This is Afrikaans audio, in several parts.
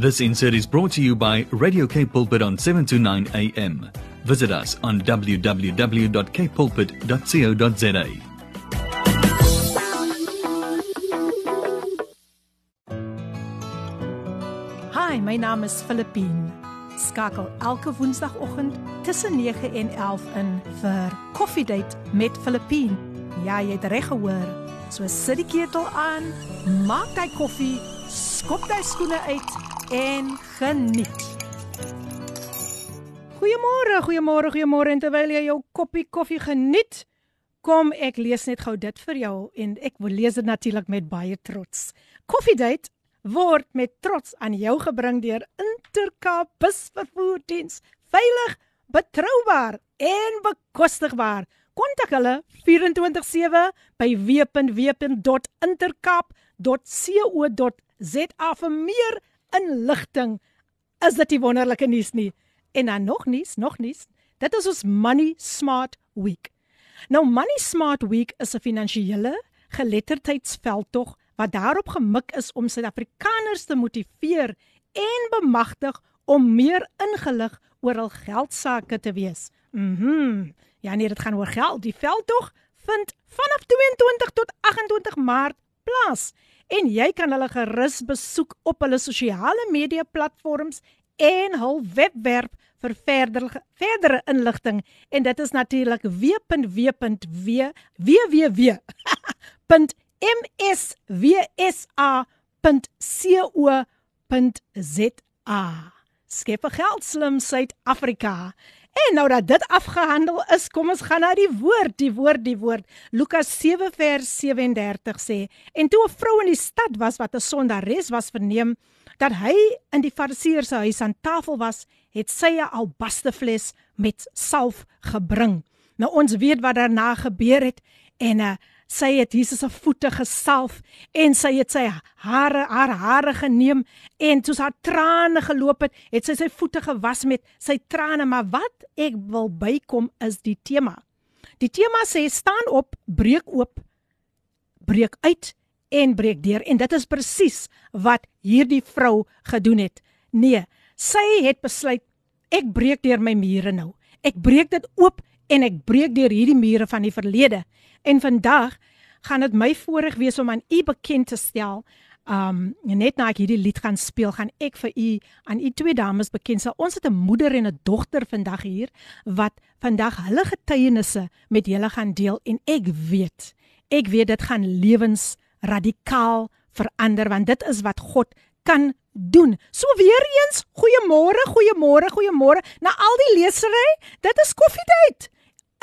This insert is brought to you by Radio K Pulpit on 7 to 9 a.m. Visit us on www.kpulpit.co.za. Hi, my naam is Filippine. Skakel elke woensdagoggend tussen 9 en 11 in vir Coffee Date met Filippine. Ja, jy het reg gehoor. So sit die ketel aan, maak jou koffie, skop jou skoene uit en geniet. Goeiemôre, goeiemôre, goeiemôre en terwyl jy jou koppie koffie geniet, kom ek lees net gou dit vir jou en ek wil lees dit natuurlik met baie trots. Coffee Date word met trots aan jou gebring deur Intercape busvervoerdiens. Veilig, betroubaar en bekostigbaar. Kontak hulle 24/7 by w.w.intercape.co.za vir meer inligting. Is dit nie wonderlike nuus nie? En dan nog nuus, nog nuus. Dit is ons Money Smart Week. Nou Money Smart Week is 'n finansiële geletterdheidsveldtog wat daarop gemik is om Suid-Afrikaners te motiveer en bemagtig om meer ingelig oor hul geldsaake te wees. Mhm. Ja nee, dit gaan oor geld. Die veldtog vind vanaf 22 tot 28 Maart plaas en jy kan hulle gerus besoek op hulle sosiale media platforms en hul webwerf vir verdere verdere inligting en dit is natuurlik w.w.w www mswsa.co.za. Skep 'n geldslim Suid-Afrika. En nou dat dit afgehandel is, kom ons gaan na die woord, die woord, die woord. Lukas 7 vers 37 sê: En toe 'n vrou in die stad was wat 'n sondares was verneem dat hy in die Fariseer se huis aan tafel was, het sy 'n albastefles met salf gebring. Nou ons weet wat daarna gebeur het en 'n uh, sy het Jesus se voete gesalf en sy het sy hare haar hare geneem en soos haar trane geloop het, het sy sy voete gewas met sy trane, maar wat ek wil bykom is die tema. Die tema sê staan op, breek oop, breek uit en breek deur en dit is presies wat hierdie vrou gedoen het. Nee, sy het besluit ek breek deur my mure nou. Ek breek dit oop en ek breek deur hierdie mure van die verlede. En vandag gaan dit my voorreg wees om aan u bekend te stel. Um net na ek hierdie lied gaan speel, gaan ek vir u aan u twee dames bekend stel. Ons het 'n moeder en 'n dogter vandag hier wat vandag hulle getuienisse met julle gaan deel en ek weet, ek weet dit gaan lewens radikaal verander want dit is wat God kan doen. So weer eens, goeiemôre, goeiemôre, goeiemôre. Na al die lesery, dit is koffietyd.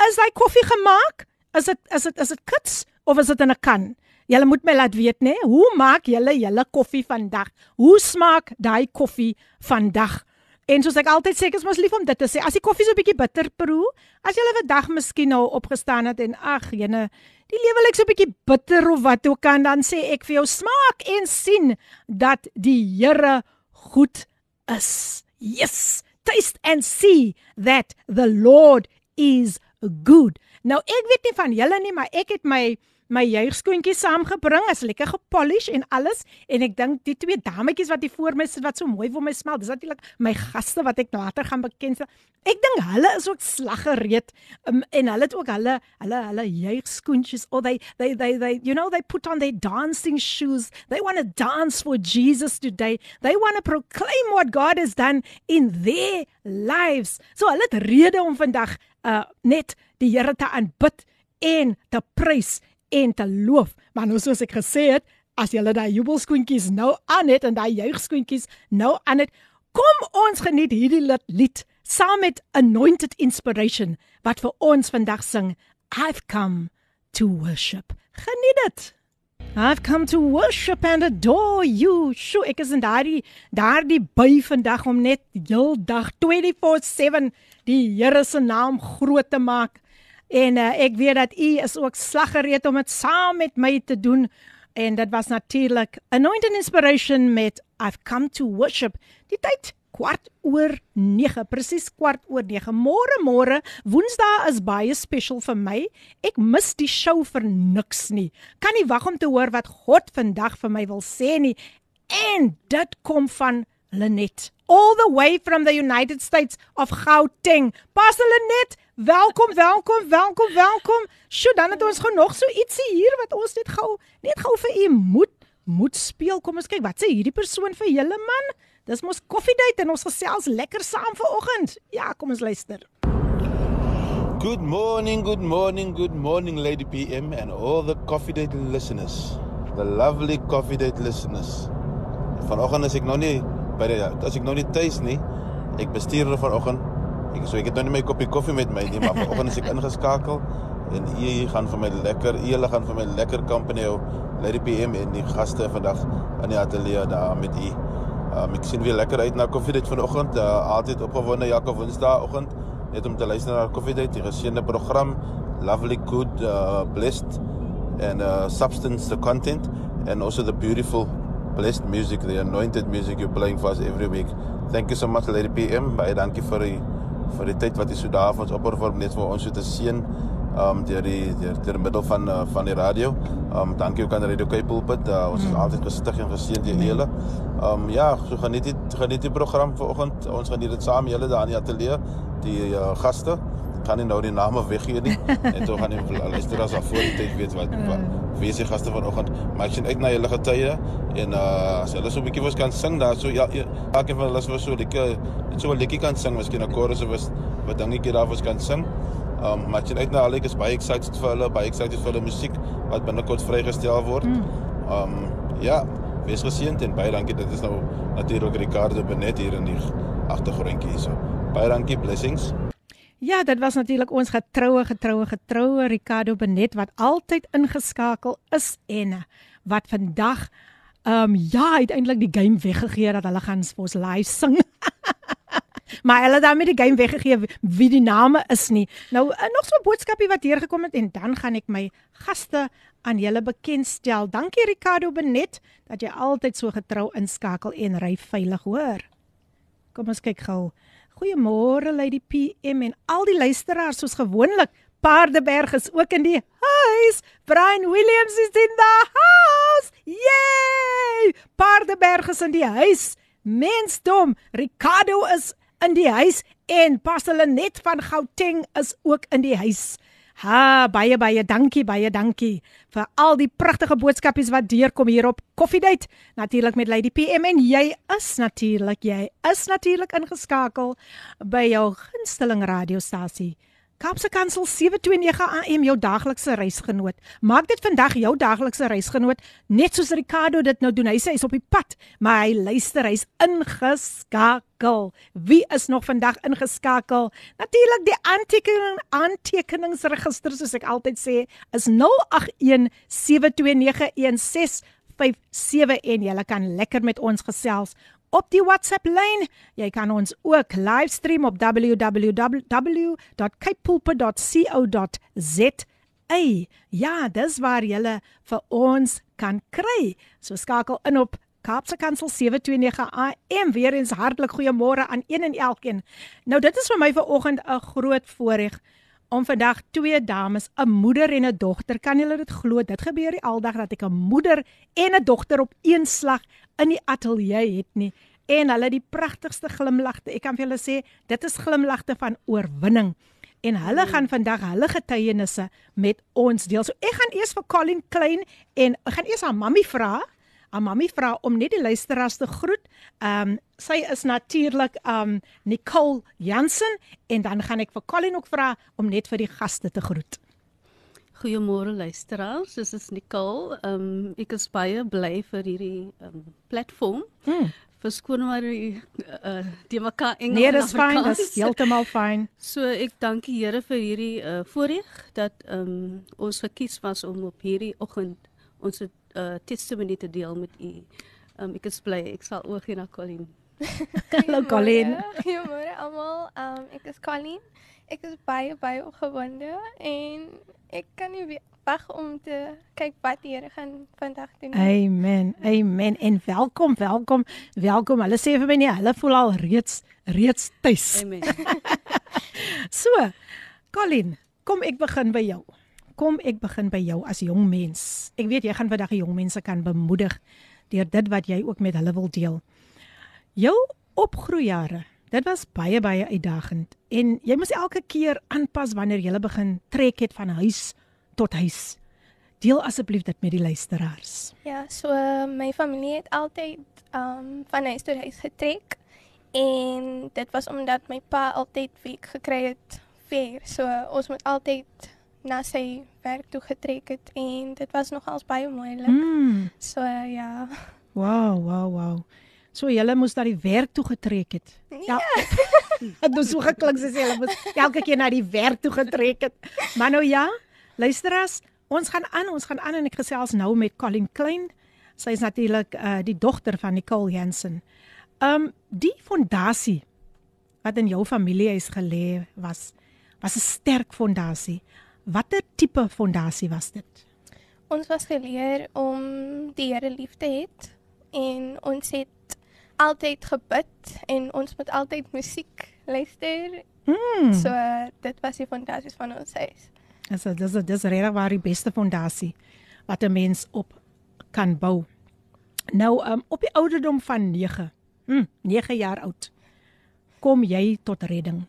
Is hy koffie gemaak? Is dit is dit is dit kits of is dit in 'n kan? Julle moet my laat weet nê, hoe maak julle julle koffie vandag? Hoe smaak daai koffie vandag? En soos ek altyd sê, ek is mos lief om dit te sê. As die koffie so 'n bietjie bitter proe, as jy 'n dag miskien nou opgestaan het en ag, jene, die lewe lyk so 'n bietjie bitter of wat ook al, dan sê ek vir jou smaak en sien dat die Here goed is. Yes, taste and see that the Lord is good. Nou ek weet nie van julle nie, maar ek het my my jeugskoontjies saamgebring, as lekker gepolish en alles en ek dink die twee dametjies wat hier voor my sit wat so mooi vir my smel, dis natuurlik my gaste wat ek later gaan bekendstel. Ek dink hulle is ook slaggereed um, en hulle het ook hulle hulle hulle jeugskoontjies or they they they they you know they put on their dancing shoes. They want to dance for Jesus today. They want to proclaim what God has done in their lives. So hulle het rede om vandag uh net die Here te aanbid en te prys en te loof. Maar nou soos ek gesê het, as jy daai jubelskoentjies nou aan het en daai juigskoentjies nou aan het, kom ons geniet hierdie lied saam met Anointed Inspiration wat vir ons vandag sing I've come to worship. Geniet dit. I've come to worship and adore you. Sjoe, ek is in daardie daardie by vandag om net heeldag 24/7 die Here se naam groot te maak. En uh, ek weet dat u is ook slaggereed om dit saam met my te doen. En dit was natuurlik Anointed Inspiration met I've come to worship. Die tyd kwart oor 9, presies kwart oor 9. Môre môre, Woensdae is baie special vir my. Ek mis die show vir niks nie. Kan nie wag om te hoor wat God vandag vir my wil sê nie. En dit kom van Lenet, all the way from the United States of Gauteng. Pastor Lenet, welkom, welkom, welkom, welkom. Sjoe, dan het ons gou nog so ietsie hier wat ons net gou net gou vir u moet moet speel. Kom ons kyk wat sê hierdie persoon vir julle man. Dis mos koffiedייט en ons gesels lekker saam vanoggend. Ja, kom ons luister. Good morning, good morning, good morning, Lady PM, and all the Coffee Date listeners. The lovely Coffee Date listeners. Vanoggend is ek nog nie by die as ek nog nie tuis nie. Ek bestuur hulle vanoggend. Ek so ek het nou nie my koppie koffie met my nie, maar vanoggend is ek ingeskakel en u gaan vir my lekker, julle gaan vir my lekker company hou. Lady PM en die gaste vandag in die ateljee daar met u. Um, ek sien weer lekker uit na Coffee Date vanoggend. Uh, altyd opgewonde Jakob Woensdaagoggend net om te luister na Coffee Date, die geseënde program, lovely good uh, blessed and uh, substance the content and also the beautiful blessed music, the anointed music you're playing for us every week. Thank you so much Lady PM. Baie dankie vir die vir die tyd wat jy so daar vir ons opoffer net vir ons so te seën um deur die deur deur middel van uh, van die radio. Um dankie ook aan Radio Cape Pulpit. Uh, ons is mm. altyd gestig en geseën deur julle. Um ja, so geniet dit geniet die program vanoggend. Ons gaan dit saam julle daar in die ateljee die uh, gaste gaan nie nou die name weggee nie. En toe gaan die luisteraars af voor die tyd weet wat, wat wie is die gaste vanoggend. Maar ek sien uit na julle getye en uh, as hulle so 'n bietjie vir ons kan sing daar so ja, ja elkeen van hulle was so lekker so 'n liedjie kan sing miskien 'n chorus of wat dingetjie daar was kan sing. Um, maar ek sien uit na hulle ek is baie excited vir hulle baie excited vir hulle musiek wat binnekort vrygestel word. Mm. um, ja wees geseënd en baie dankie dit is nou natuurlik Ricardo Benet hier in die agtergrondjie hierso. Baie dankie, blessings. Ja, dit was natuurlik ons getroue getroue getroue Ricardo Benet wat altyd ingeskakel is en wat vandag ehm um, ja, uiteindelik die game weggegee dat hulle gaan vir ons live sing. maar hulle het daarmee die game weggegee wie die name is nie. Nou uh, nog so 'n boodskapie wat hier gekom het en dan gaan ek my gaste aan julle bekendstel. Dankie Ricardo Benet dat jy altyd so getrou inskakel en ry veilig, hoor. Kom ons kyk gou. Goeiemôre Lady PM en al die luisteraars soos gewoonlik. Paardeberg is ook in die huis. Brian Williams is in the house. Yay! Paardeberg is in die huis. Mensdom, Ricardo is in die huis en Pastor Net van Gauteng is ook in die huis. Ha, baie baie dankie, baie dankie vir al die pragtige boodskapies wat deurkom hier op Coffee Date. Natuurlik met Lady PM en jy is natuurlik, jy is natuurlik ingeskakel by jou gunsteling radiostasie. Kaapse Kansel 729 AM jou daglikse reisgenoot. Maak dit vandag jou daglikse reisgenoot, net soos Ricardo dit nou doen. Hy sê hy's op die pad, maar hy luister, hy's ingeskakel. Wie is nog vandag ingeskakel? Natuurlik die aantekening aantekeningsregister soos ek altyd sê, is 081 729 1657 en jy kan lekker met ons gesels op die WhatsApp lyn. Jy kan ons ook livestream op www.capepulpit.co.za. Ja, dis waar jy vir ons kan kry. So skakel in op Kaapse Kansel 729 AM. Weer eens hartlik goeiemôre aan een en elkeen. Nou dit is vir my vanoggend 'n groot voorreg om vandag twee dames, 'n moeder en 'n dogter. Kan julle dit glo? Dit gebeur nie aldag dat ek 'n moeder en 'n dogter op een slag in die ateljee het nie. En hulle die pragtigste glimlagte. Ek kan vir julle sê, dit is glimlagte van oorwinning. En hulle mm. gaan vandag hulle getuienisse met ons deel. So ek gaan eers vir Colin Klein en ek gaan eers aan Mammie vra. Aan Mammie vra om net die luisteraars te groet. Ehm um, sy is natuurlik ehm um, Nicole Jansen en dan gaan ek vir Colin ook vra om net vir die gaste te groet. Goeiemôre luisteraars, dis is Nicole. Ehm um, ek is baie bly vir hierdie um, platform. Hmm. Verskoon maar die uh, die mekaar Engels. Nee, dis fyn, dis heeltemal fyn. So ek dank die Here vir hierdie uh, voorreg dat ehm um, ons gekies was om op hierdie oggend ons uh, testimony te deel met u. Ehm um, ek is bly ek sal ook hier na Colleen. Hallo Colleen. Goeiemôre almal. Ehm um, ek is Colleen. Ek is baie baie opgewonde en ek kan nie wag om te kyk wat die Here gaan vandag doen. Amen. Amen. En welkom, welkom, welkom. Hulle sê vir my nie, hulle voel al reeds reeds tuis. Amen. so, Colin, kom ek begin by jou. Kom ek begin by jou as jong mens. Ek weet jy gaan vandag die jong mense kan bemoedig deur dit wat jy ook met hulle wil deel. Jou opgroeijare, dit was baie baie uitdagend en jy moes elke keer aanpas wanneer jy begin trek het van huis tot huis. Deel asseblief dit met die luisteraars. Ja, so my familie het altyd um van huis tot huis getrek en dit was omdat my pa altyd werk gekry het ver. So ons moet altyd na sy werk toe getrek het en dit was nogals baie moeilik. Mm. So ja. Wow, wow, wow. So julle moes na die werk toe getrek het. Ja. Dit moes so geklink soos julle moes elke keer na die werk toe getrek het. Maar nou ja, luisteraars, ons gaan aan, ons gaan aan en ek gesels nou met Colin Klein. Sy is natuurlik uh die dogter van Nicole Jensen. Um die fondasie wat in jou familiehuis gelê was, was 'n sterk fondasie. Watter tipe fondasie was dit? Ons was geleer om die Here lief te hê en ons het altyd gebid en ons moet altyd musiek luister. Mm. So dit was die fondasie van ons huis. Dis dis dis regtig waar die beste fondasie wat 'n mens op kan bou. Nou um, op die ouderdom van 9. Mm, 9 jaar oud. Kom jy tot redding.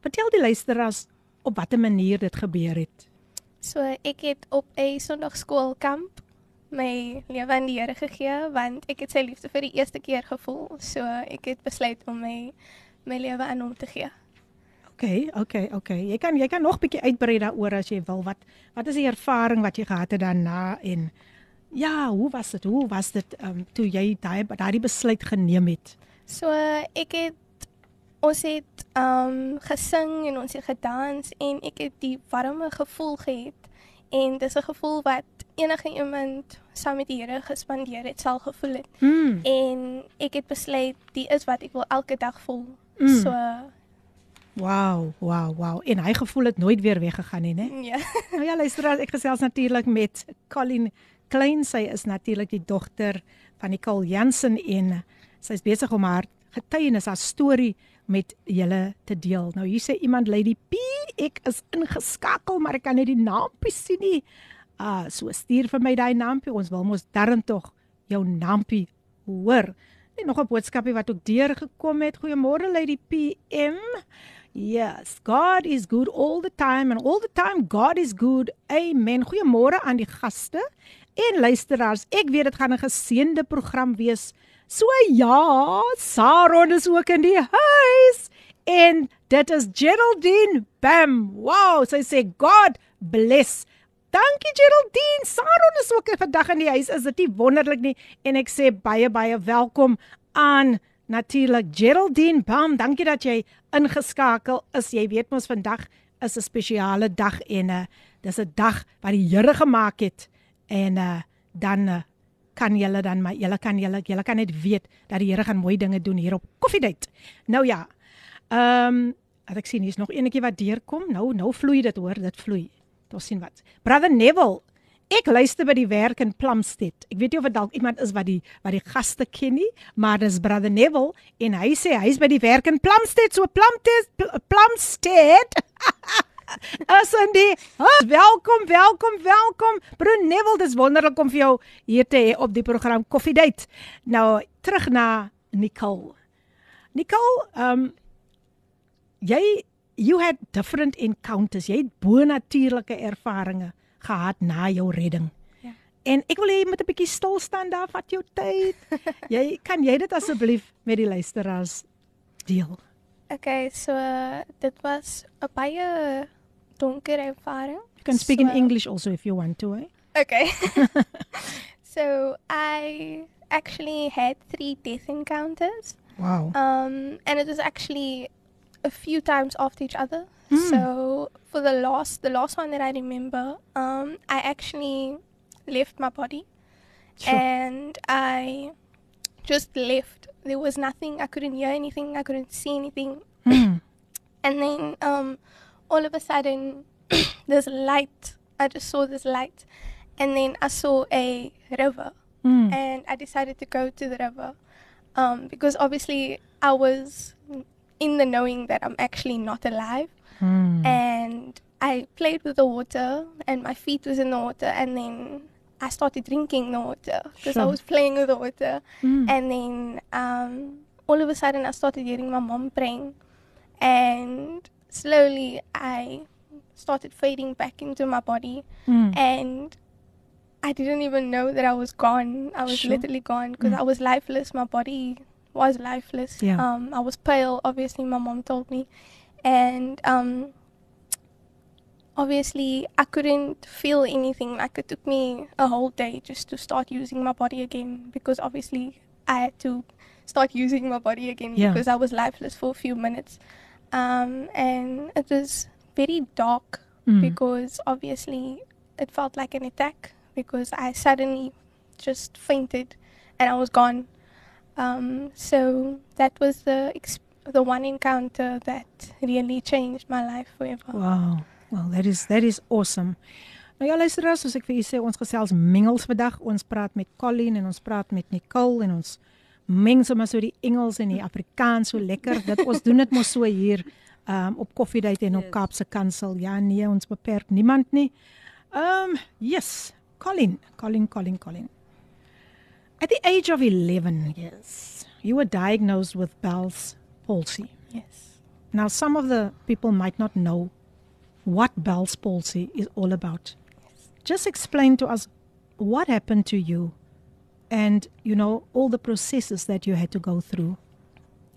Vertel die luisteraars op watter manier dit gebeur het. So ek het op 'n Sondagskoolkamp my lewe aan die Here gegee want ek het sy liefde vir die eerste keer gevoel. So ek het besluit om my my lewe aan hom te gee. OK, OK, OK. Jy kan jy kan nog bietjie uitbrei daaroor as jy wil. Wat wat is die ervaring wat jy gehad het daarna en ja, hoe was dit? Hoe was dit um, toe jy daai daai besluit geneem het? So ek het ons het um gesing en ons het gedans en ek het die warme gevoel gehad en dis 'n gevoel wat enige iemand saam met die Here gespandeer het sal gevoel het. Mm. En ek het besluit die is wat ek wil elke dag voel. Mm. So Wow, wow, wow. En hy gevoel het nooit weer weggegaan nie, né? ja. Nou ja, luister, ek gesels natuurlik met Colin Klein. Sy is natuurlik die dogter van Nicole Jansen en sy is besig om haar getuienis, haar storie met julle te deel. Nou hier sê iemand Lady P, ek is ingeskakel, maar ek kan net die naampie sien nie. Ah, so stuur vir my daai naampie. Ons wil mos darm tog jou naampie hoor. En nog 'n boodskapie wat ook deurgekom het. Goeiemôre Lady PM. Yes, God is good all the time and all the time God is good. Amen. Goeiemôre aan die gaste en luisteraars. Ek weet dit gaan 'n geseënde program wees. So ja, Saron is ook in die huis. En dit is Geraldine Bam. Wow, sy sê God bless. Dankie Geraldine. Saron is ook vandag in die huis. Is dit nie wonderlik nie? En ek sê baie baie welkom aan natuurlik Geraldine Bam. Dankie dat jy ingeskakel is. Jy weet mos vandag is 'n spesiale dag en uh, dis 'n dag wat die Here gemaak het en uh, dan uh, kan julle dan maar julle kan julle julle kan net weet dat die Here gaan mooi dinge doen hier op Coffee Date. Nou ja. Ehm um, ek sien hier's nog enetjie wat deurkom. Nou nou vloei dit hoor, dit vloei. Ons sien wat. Brother Neville, ek luister by die werk in Plumstead. Ek weet nie of dit dalk iemand is wat die wat die gaste ken nie, maar dis Brother Neville en hy sê hy's by die werk in Plumstead, so Plumstead Plumstead. As en die oh, welkom, welkom, welkom. Broer Neville, dis wonderlik om vir jou hier te hê op die program Coffee Date. Nou terug na Nicole. Nicole, um jy you had different encounters. Jy het bonatuurlike ervarings gehad na jou redding. Ja. En ek wil hê jy moet 'n bietjie stil staan daar vat jou tyd. jy kan jy dit asseblief met die luisteraars deel? Okay, so dit was 'n baie donker ervaring. You can speak in English also if you want to, eh? Okay. so I actually had three death encounters. Wow. Um, and it was actually a few times after each other. Mm. So for the last, the last one that I remember, um, I actually left my body, Sure. and I just left. There was nothing. I couldn't hear anything. I couldn't see anything. Mm. And then um, all of a sudden, this light. I just saw this light, and then I saw a river Mm. and I decided to go to the river um, because obviously I was in the knowing that I'm actually not alive, Mm. and I played with the water, and my feet was in the water, and then I started drinking the water because I was playing with the water, Mm. and then um, all of a sudden I started hearing my mom praying, and slowly I started fading back into my body, Mm. and I didn't even know that I was gone. I was Sure. literally gone because Mm. I was lifeless. My body was lifeless. Yeah. Um, I was pale. Obviously, my mom told me, and um, obviously I couldn't feel anything. Like it took me a whole day just to start using my body again because obviously I had to start using my body again Yeah. because I was lifeless for a few minutes, um, and it was very dark Mm. because obviously it felt like an attack because I suddenly just fainted and I was gone. Um, so that was the ex- the one encounter that really changed my life forever. Wow. Well, that is that is awesome. Nou ja, luisteraars, soos ek vir u sê, ons gesels mengels vandag. Ons praat met Colleen en ons praat met Nicole en ons meng sommer so die Engels en die Afrikaans so lekker. Dit ons doen dit mos so hier um op Koffiedייט en op Yes. Kaapse Kansel. Ja, nee, ons beperk niemand nie. Um yes, Colleen, Colleen, Colleen, Colleen. At the age of 11 years, you were diagnosed with Bell's palsy. Yes. Now, some of the people might not know what Bell's palsy is all about. Yes. Just explain to us what happened to you and, you know, all the processes that you had to go through.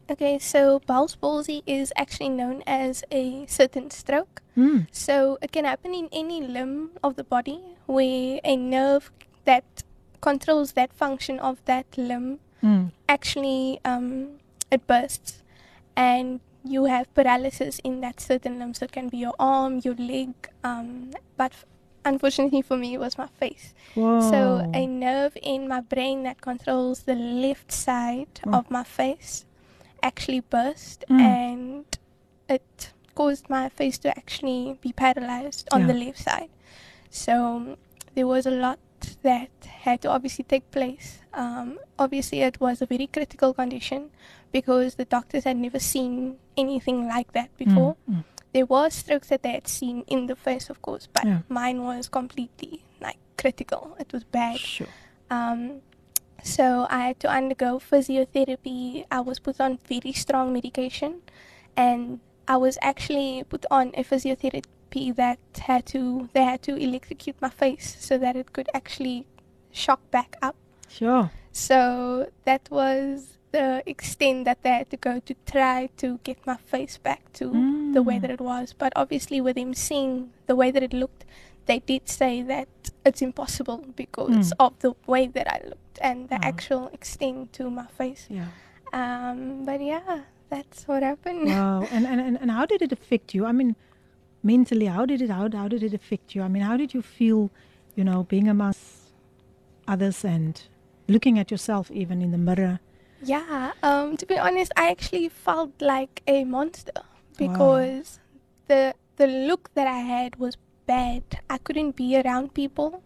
Okay, so Bell's palsy is actually known as a certain stroke. Mm. So it can happen in any limb of the body where a nerve that controls that function of that limb Mm. actually um, it bursts and you have paralysis in that certain limb. So it can be your arm, your leg, um, but f- unfortunately for me, it was my face. Wow. So a nerve in my brain that controls the left side Oh. of my face actually burst Mm. and it caused my face to actually be paralyzed on Yeah. the left side. So there was a lot that had to obviously take place. Um, obviously, it was a very critical condition because the doctors had never seen anything like that before. Mm, mm. There were strokes that they had seen in the face, of course, but Yeah. mine was completely like critical. It was bad. Sure. Um, so I had to undergo physiotherapy. I was put on very strong medication, and I was actually put on a physiotherapy that had to they had to electrocute my face so that it could actually shock back up. Sure. So that was the extent that they had to go to try to get my face back to the way Mm. that it was. But obviously, with him seeing the way that it looked, they did say that it's impossible because Mm. of the way that I looked and the Wow. actual extent to my face. Yeah. Um, but yeah, that's what happened. Wow. And, and and and how did it affect you? I mean, mentally, how did it how, how did it affect you? I mean, how did you feel, you know, being amongst others and looking at yourself even in the mirror? Yeah, um, to be honest, I actually felt like a monster because the the look that I had was bad. I couldn't be around people.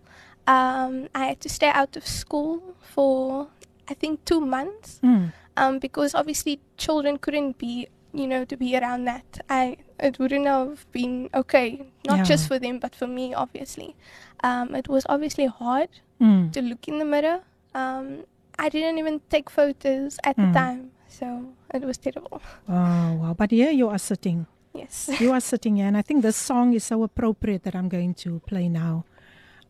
Um, I had to stay out of school for I think two months Mm. um, because obviously children couldn't be you know to be around that. I it wouldn't have been okay, not Yeah. just for them but for me obviously. Um, it was obviously hard Mm. to look in the mirror. Um, I didn't even take photos at Mm. the time, so it was terrible. Oh, wow. But here you are sitting. Yes. You are sitting here, and I think this song is so appropriate that I'm going to play now.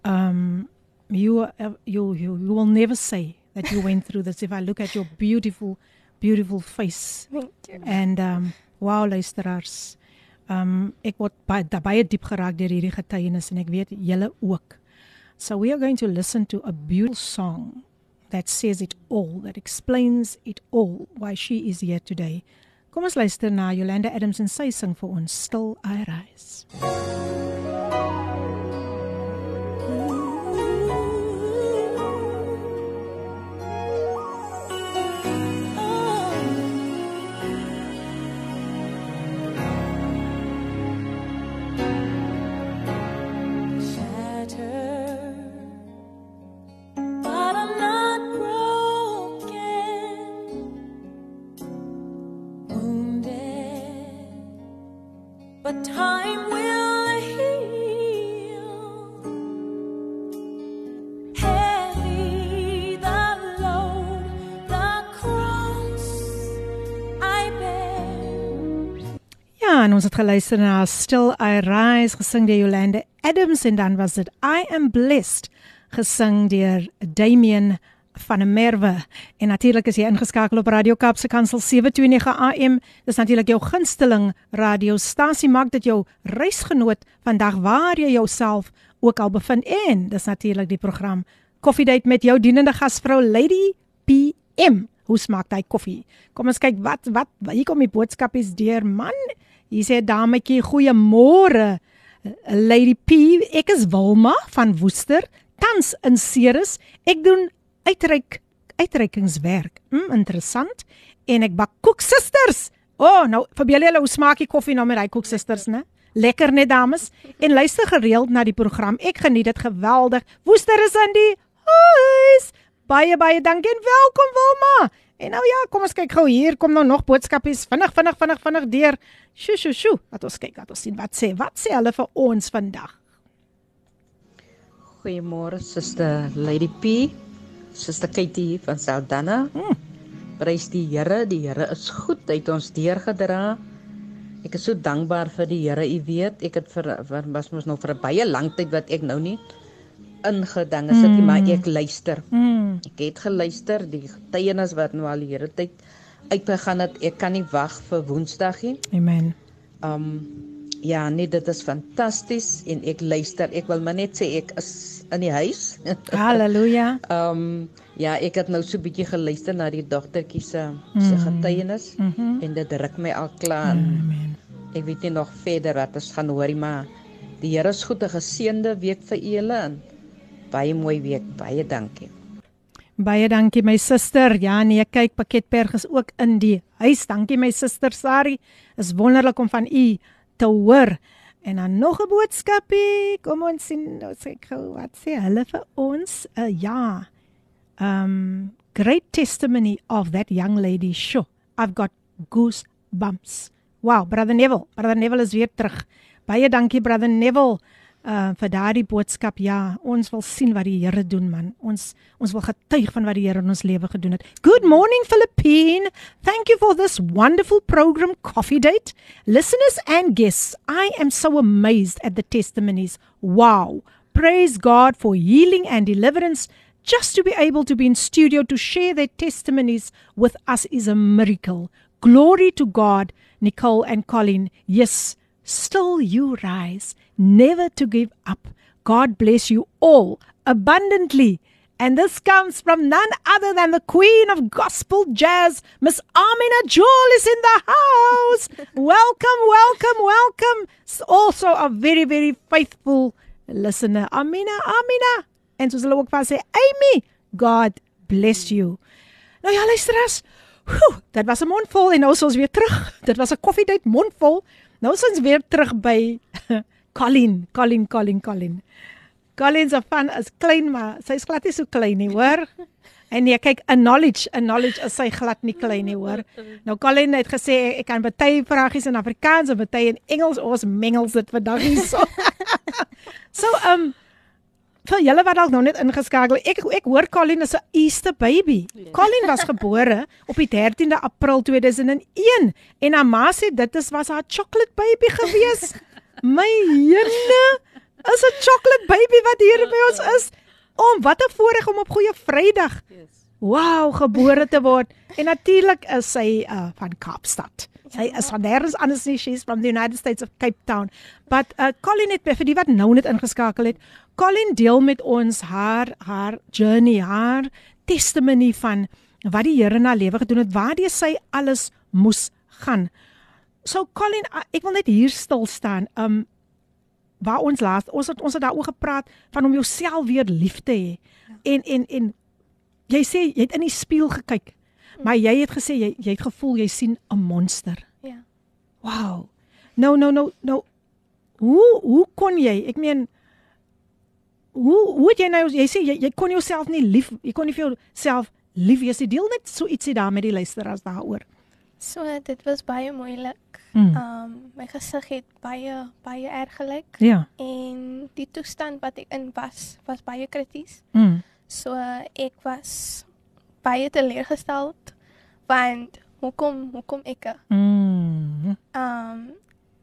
Um, you, uh, you, you, you will never say that you went through this if I look at your beautiful, beautiful face. Thank you. And um, wow, luisteraars. Um, ek word baie baie diep geraak deur hierdie getuienis en ek weet julle ook. So we are going to listen to a beautiful song that says it all, that explains it all why she is here today. Kom ons luister na Yolanda Adams en sy sing vir ons Still I Rise. Geluister na Still I Rise gesing deur Jolande Adams en dan was dit I am blessed gesing deur Damian van der Merwe. En natuurlik is jy ingeskakel op Radio Kaapse Kansel 729 AM. Dis natuurlik jou gunsteling radiostasie maak dit jou reisgenoot vandag waar jy jouself ook al bevind en dis natuurlik die program Coffee Date met jou dienende gasvrou Lady PM. Hoe smaak daai koffie? Kom ons kyk wat wat hier kom die boodskapies deur man. Hier sê dametjie goeiemôre. Lady P, ek is Wilma van Woester, tans in Ceres. Ek doen uitreik uitreikingswerk. Mm, interessant. En ek bak koeksisters. O, oh, nou verbeel julle hoe smaak die koffie nou met daai koeksisters, né? Lekker net dames. En luister gereeld na die program. Ek geniet dit geweldig. Woester is in die huis. Baie baie dankie en welkom Wilma. En nou ja, kom ons kyk gou hier. Kom nou nog boodskapies vinnig vinnig vinnig vinnig deur. Sjoe sjoe sjoe. Laat ons kyk, laat ons sien wat sê. Wat sê hulle vir ons vandag? Goeiemôre suster Lady P. Suster Katie van Saldanha. Hmm. Prys die Here, die Here is goed. Hy het ons deurgedra. Ek is so dankbaar vir die Here. U weet, ek het vir, vir was mos nog vir 'n baie lang tyd wat ek nou nie ingedinge sit nie, maar ek luister. Mm. Ek het geluister die getuienis wat nou al die Here tyd uitgegaan het. Ek kan nie wag vir Woensdag nie. Amen. Um ja, nee, dit is fantasties en ek luister. Ek wil maar net sê ek is in die huis. Halleluja. Um ja, ek het nou so 'n bietjie geluister na die dogtertjie se se getuienis Mhm. en dit ruk my al klaar. Amen. Ek weet nie nog verder wat ons gaan hoorie, maar die Here is goed 'n geseënde week vir julle en baie mooi week. Baie dankie. Baie dankie my suster. Ja nee, kyk Pakketberg is ook in die huis. Dankie my suster Sari. Is wonderlik om van u te hoor. En dan nog 'n boodskapie. Kom ons sien, sê ek gou wat sê hulle vir ons? Uh, ja. Um great testimony of that young lady. Sure. I've got goosebumps. Wow, brother Neville. Brother Neville is weer terug. Baie dankie brother Neville uh vir daardie boodskap. Ja, ons wil sien wat die Here doen man. Ons ons wil getuig van wat die Here in ons lewe gedoen het. Good morning Philippine. Thank you for this wonderful program Coffee Date. Listeners and guests, I am so amazed at the testimonies. Wow. Praise God for healing and deliverance. Just to be able to be in studio to share their testimonies with us is a miracle. Glory to God, Nicole and Colin. Yes, still you rise, never to give up. God bless you all abundantly. And this comes from none other than the queen of gospel jazz, Miss Amina Jewel is in the house. welcome, welcome, welcome. S- Also a very, very faithful listener. Amina, Amina. En soos hulle ook van sê, Amy, God bless you. Nou ja, luisterers. Whew, dit was 'n mondvol en nou is ons weer terug. Dit was 'n koffiedייט mondvol. Nou is ons weer terug by Colin, Colin, Colin, Colin. Colin se van is klein maar sy's glad nie so klein nie, hoor? En nee, kyk, 'n knowledge, 'n knowledge is sy glad nie klein nie, hoor. Nou Colin het gesê ek kan baie vragies in Afrikaans en baie in Engels, ons mengels dit vandag hier so. so, um vir julle wat dalk nou net ingeskakel, ek ek hoor Colin is 'n Easter baby. Colin was gebore op die 13de April 2001 en haar ma sê dit is was haar chocolate baby gewees. My jene, is 'n chocolate baby wat hier by ons is. Om wat 'n voorreg om op Goeie Vrydag Wow, gebore te word. En natuurlik is sy uh van Kaapstad. Sy is van nêrens anders nie. She's from the United States of Cape Town. But uh Colin het vir die wat nou net ingeskakel het. Colin deel met ons haar haar journey, haar testimony van wat die Here haar lewe gedoen het, waardeur sy alles moes gaan. So Colin, ek wil net hier stil staan. Um waar ons laas ons het ons het daaroor gepraat van om jouself weer lief te hê. En en en jy sê jy het in die spieël gekyk. Maar jy het gesê jy jy het gevoel jy sien 'n monster. Ja. Wow. Nou nou nou nou hoe hoe kon jy? Ek meen hoe hoe jy nou jy sê jy, jy kon jouself nie lief jy kon nie vir jouself lief wees nie. Deel net so ietsie daar met die luisteraars daaroor. So dit was baie moeilik. Mm. Um my gesig het baie baie erg gelyk Ja. en die toestand wat ek in was was baie krities. Mm. So ek was baie teleurgesteld want hoekom hoekom ek Mm. um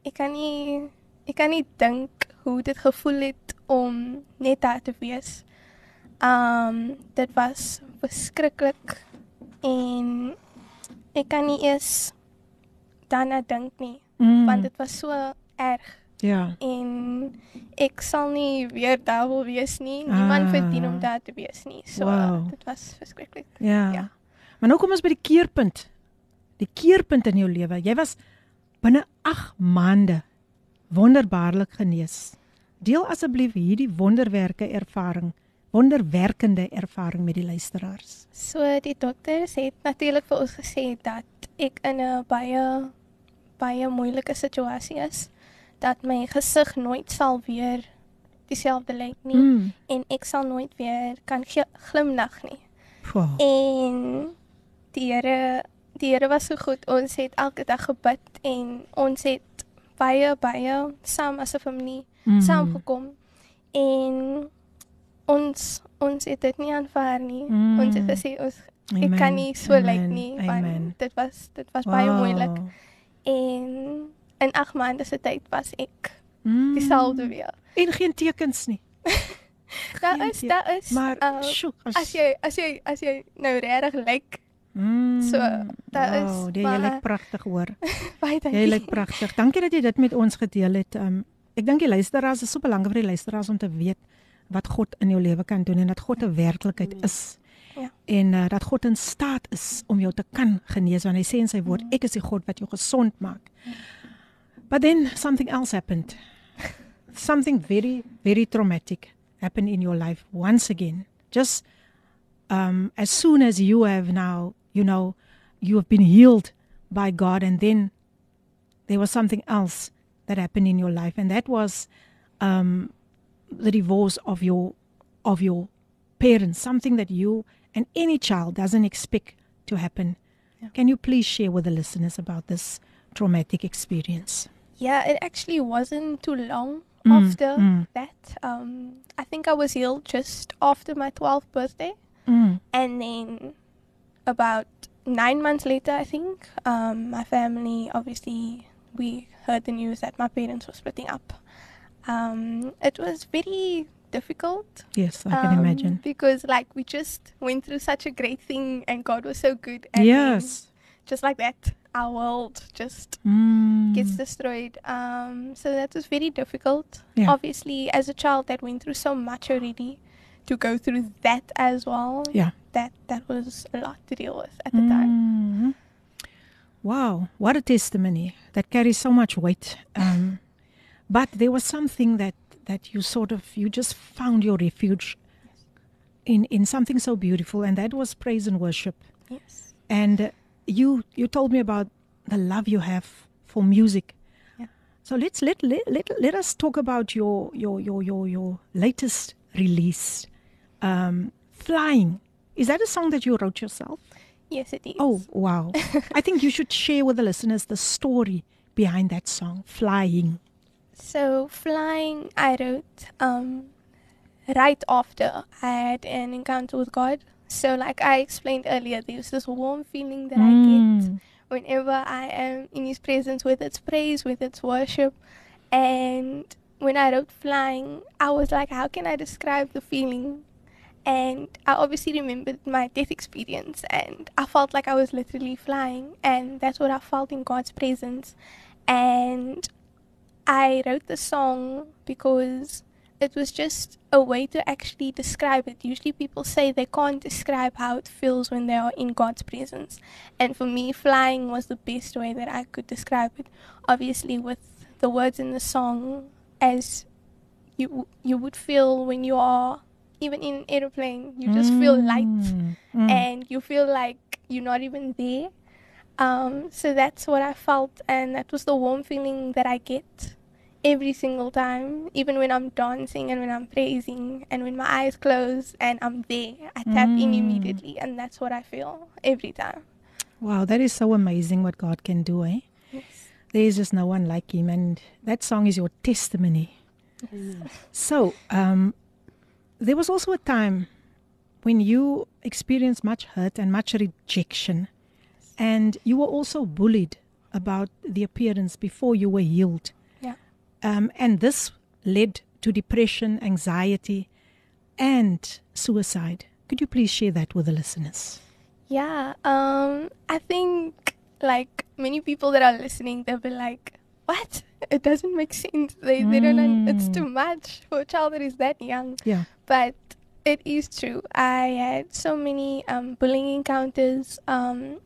ek kan nie ek kan nie dink hoe dit gevoel het om net daar te wees. Um dit was verskriklik en ek kan nie eens daarna dink nie Mm. want dit was so erg ja. en ek sal nie weer daar wil wees nie. Niemand Ah. verdien om daar te wees nie. So Wow. dit was verskriklik. Ja. Ja. Maar nou kom ons by die keerpunt. Die keerpunt in jou lewe. Jy was binne 8 maande wonderbaarlik genees. Deel asseblief hierdie wonderwerke ervaring, wonderwerkende ervaring met die luisteraars. So die dokters het natuurlik vir ons gesê dat ek in 'n baie baie moeilike situasie is. Dat my gesig nooit sal weer dieselfde lyk nie Mm. en ek sal nooit weer kan gl- glimlag nie. Wow. En die Here die Here was so goed. Ons het elke dag gebid en ons het baie baie saam as 'n familie Mm. saamgekom en ons ons het dit nie aanvaar nie. Mm. Ons het gesê ons ek Amen, kan nie so lyk amen, nie amen. want dit was dit was baie Wow. moeilik en in 8 maande se tyd was ek Mm. dieselfde weer. En geen tekens nie. Daar Geen is daar is Maar uh, sjoe, as jy as jy as jy nou regtig lyk mm, so, daar is wow, jy baie- lyk pragtig hoor. baie Jy dankie. lyk pragtig. Dankie dat jy dit met ons gedeel het. Um ek dink die luisteraars is so belangrik vir die luisteraars om te weet wat God in jou lewe kan doen en dat God 'n werklikheid is. Ja. En uh, dat God in staat is om jou te kan genees want hy sê in sy woord ek is die God wat jou gesond maak. But then something else happened. Something very very traumatic happened in your life once again. Just um as soon as you have now, you know, you have been healed by God and then there was something else that happened in your life and that was um the divorce of your of your parents something that you and any child doesn't expect to happen Yeah. can you please share with the listeners about this traumatic experience Yeah, it actually wasn't too long Mm, after mm. that. Um, I think I was healed just after my 12th birthday. mm. And then about nine months later, I think, um, my family obviously we heard the news that my parents were splitting up. Um, it was very difficult. yes i can um, imagine because like we just went through such a great thing, and God was so good. And yes just like that, our world just mm. gets destroyed. Um, so that was very difficult. Yeah. Obviously, as a child that went through so much already, to go through that as well. Yeah. That that was a lot to deal with at the time. Mhm. Wow, what a testimony that carries so much weight. Um, but there was something that that you sort of you just found your refuge in in something so beautiful, and that was praise and worship. Yes. And uh, you you told me about the love you have for music. Yeah. So let's let let let, let us talk about your your your your your latest release, um, "Flying." Is that a song that you wrote yourself? Yes, it is. Oh, wow. I think you should share with the listeners the story behind that song, Flying. So flying, I wrote um, right after I had an encounter with God. So like I explained earlier, there's this warm feeling that I get Mm. whenever I am in His presence, with its praise, with its worship. And when I wrote flying, I was like, how can I describe the feeling? And I obviously remembered my death experience, and I felt like I was literally flying, and that's what I felt in God's presence. And I wrote the song because it was just a way to actually describe it. Usually people say they can't describe how it feels when they are in God's presence. And for me, flying was the best way that I could describe it. Obviously, with the words in the song, as you you would feel when you are even in an aeroplane, you just feel light Mm, mm. and you feel like you're not even there. Um, so that's what I felt, and that was the warm feeling that I get every single time, even when I'm dancing and when I'm praising and when my eyes close and I'm there. I tap in Mm. immediately, and that's what I feel every time. Wow, that is so amazing what God can do, eh? Yes. There is just no one like Him, and that song is your testimony. So, um, there was also a time when you experienced much hurt and much rejection, and you were also bullied about the appearance before you were healed. Yeah. Um, and this led to depression, anxiety, and suicide. Could you please share that with the listeners? Yeah, um, I think like many people that are listening, they'll be like, "What? It doesn't make sense. They they don't. It's too much for a child that is that young." Yeah. But it is true. I had so many um, bullying encounters um,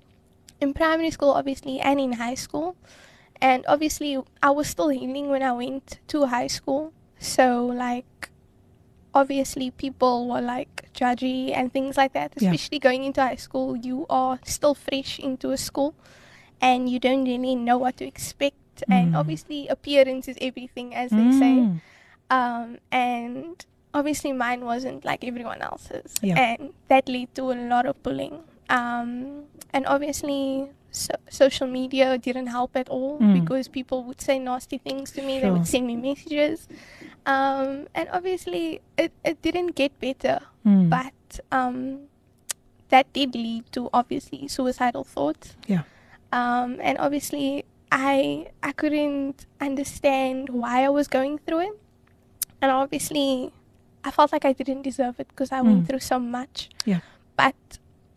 in primary school, obviously, and in high school. And obviously, I was still healing when I went to high school. So like, obviously, people were like judgy and things like that. Yeah. Especially going into high school, you are still fresh into a school, and you don't really know what to expect. And Mm. obviously, appearance is everything, as they say Mm. um, and obviously mine wasn't like everyone else's, Yeah. and that led to a lot of bullying. Um, and obviously, so- social media didn't help at all Mm. because people would say nasty things to me. They would send me messages, um, and obviously, it, it didn't get better. Mm. But um, that did lead to obviously suicidal thoughts. Yeah. Um, and obviously, I I couldn't understand why I was going through it, and obviously, I felt like I didn't deserve it because I Mm. went through so much. Yeah. But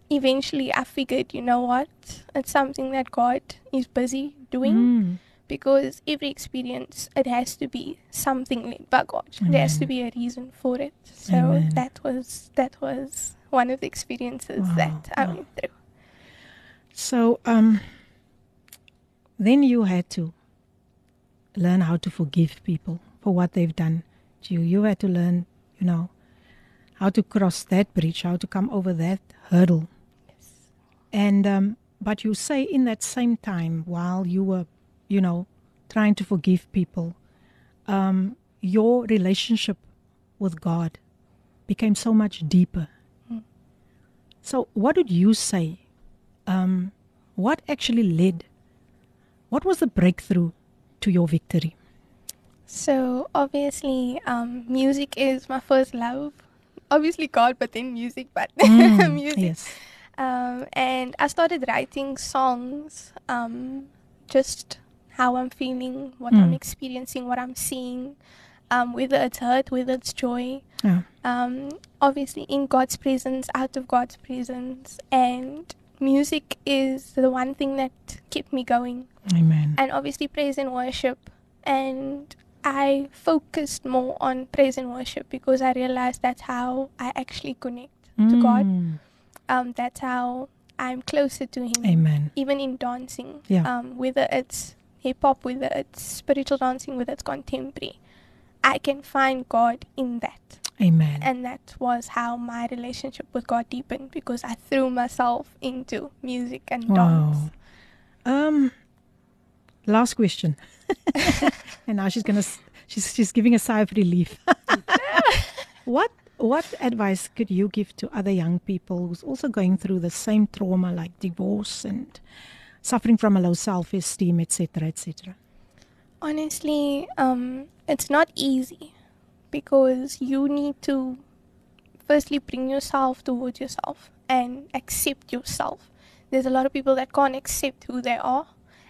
eventually, I figured, you know what? It's something that God is busy doing Mm. because every experience it has to be something led by God. There has to be a reason for it. So Amen. that was that was one of the experiences Wow, that I wow. went through. So, um, then you had to learn how to forgive people for what they've done to you. You had to learn, you know, how to cross that bridge, how to come over that hurdle. And um, but you say in that same time, while you were, you know, trying to forgive people, um, your relationship with God became so much deeper. So, what did you say? Um, what actually led? What was the breakthrough to your victory? So obviously, um, music is my first love. Obviously God, but then music, but Mm, music. Yes. Um, and I started writing songs, um, just how I'm feeling, what I'm Mm. experiencing, what I'm seeing, um, whether it's hurt, whether it's joy. Yeah. Um, obviously, in God's presence, out of God's presence, and music is the one thing that kept me going Amen. and obviously praise and worship. And I focused more on praise and worship because I realized that's how I actually connect to God. Um, that's how I'm closer to Him, Amen. even in dancing. Yeah. Um, whether it's hip hop, whether it's spiritual dancing, whether it's contemporary, I can find God in that. Amen. And that was how my relationship with God deepened because I threw myself into music and dance. Wow. Um, last question. and now she's gonna. She's she's giving a sigh of relief. what what advice could you give to other young people who's also going through the same trauma like divorce and suffering from a low self-esteem, etc., etc.? Honestly, um, it's not easy because you need to firstly bring yourself towards yourself and accept yourself. There's a lot of people that can't accept who they are,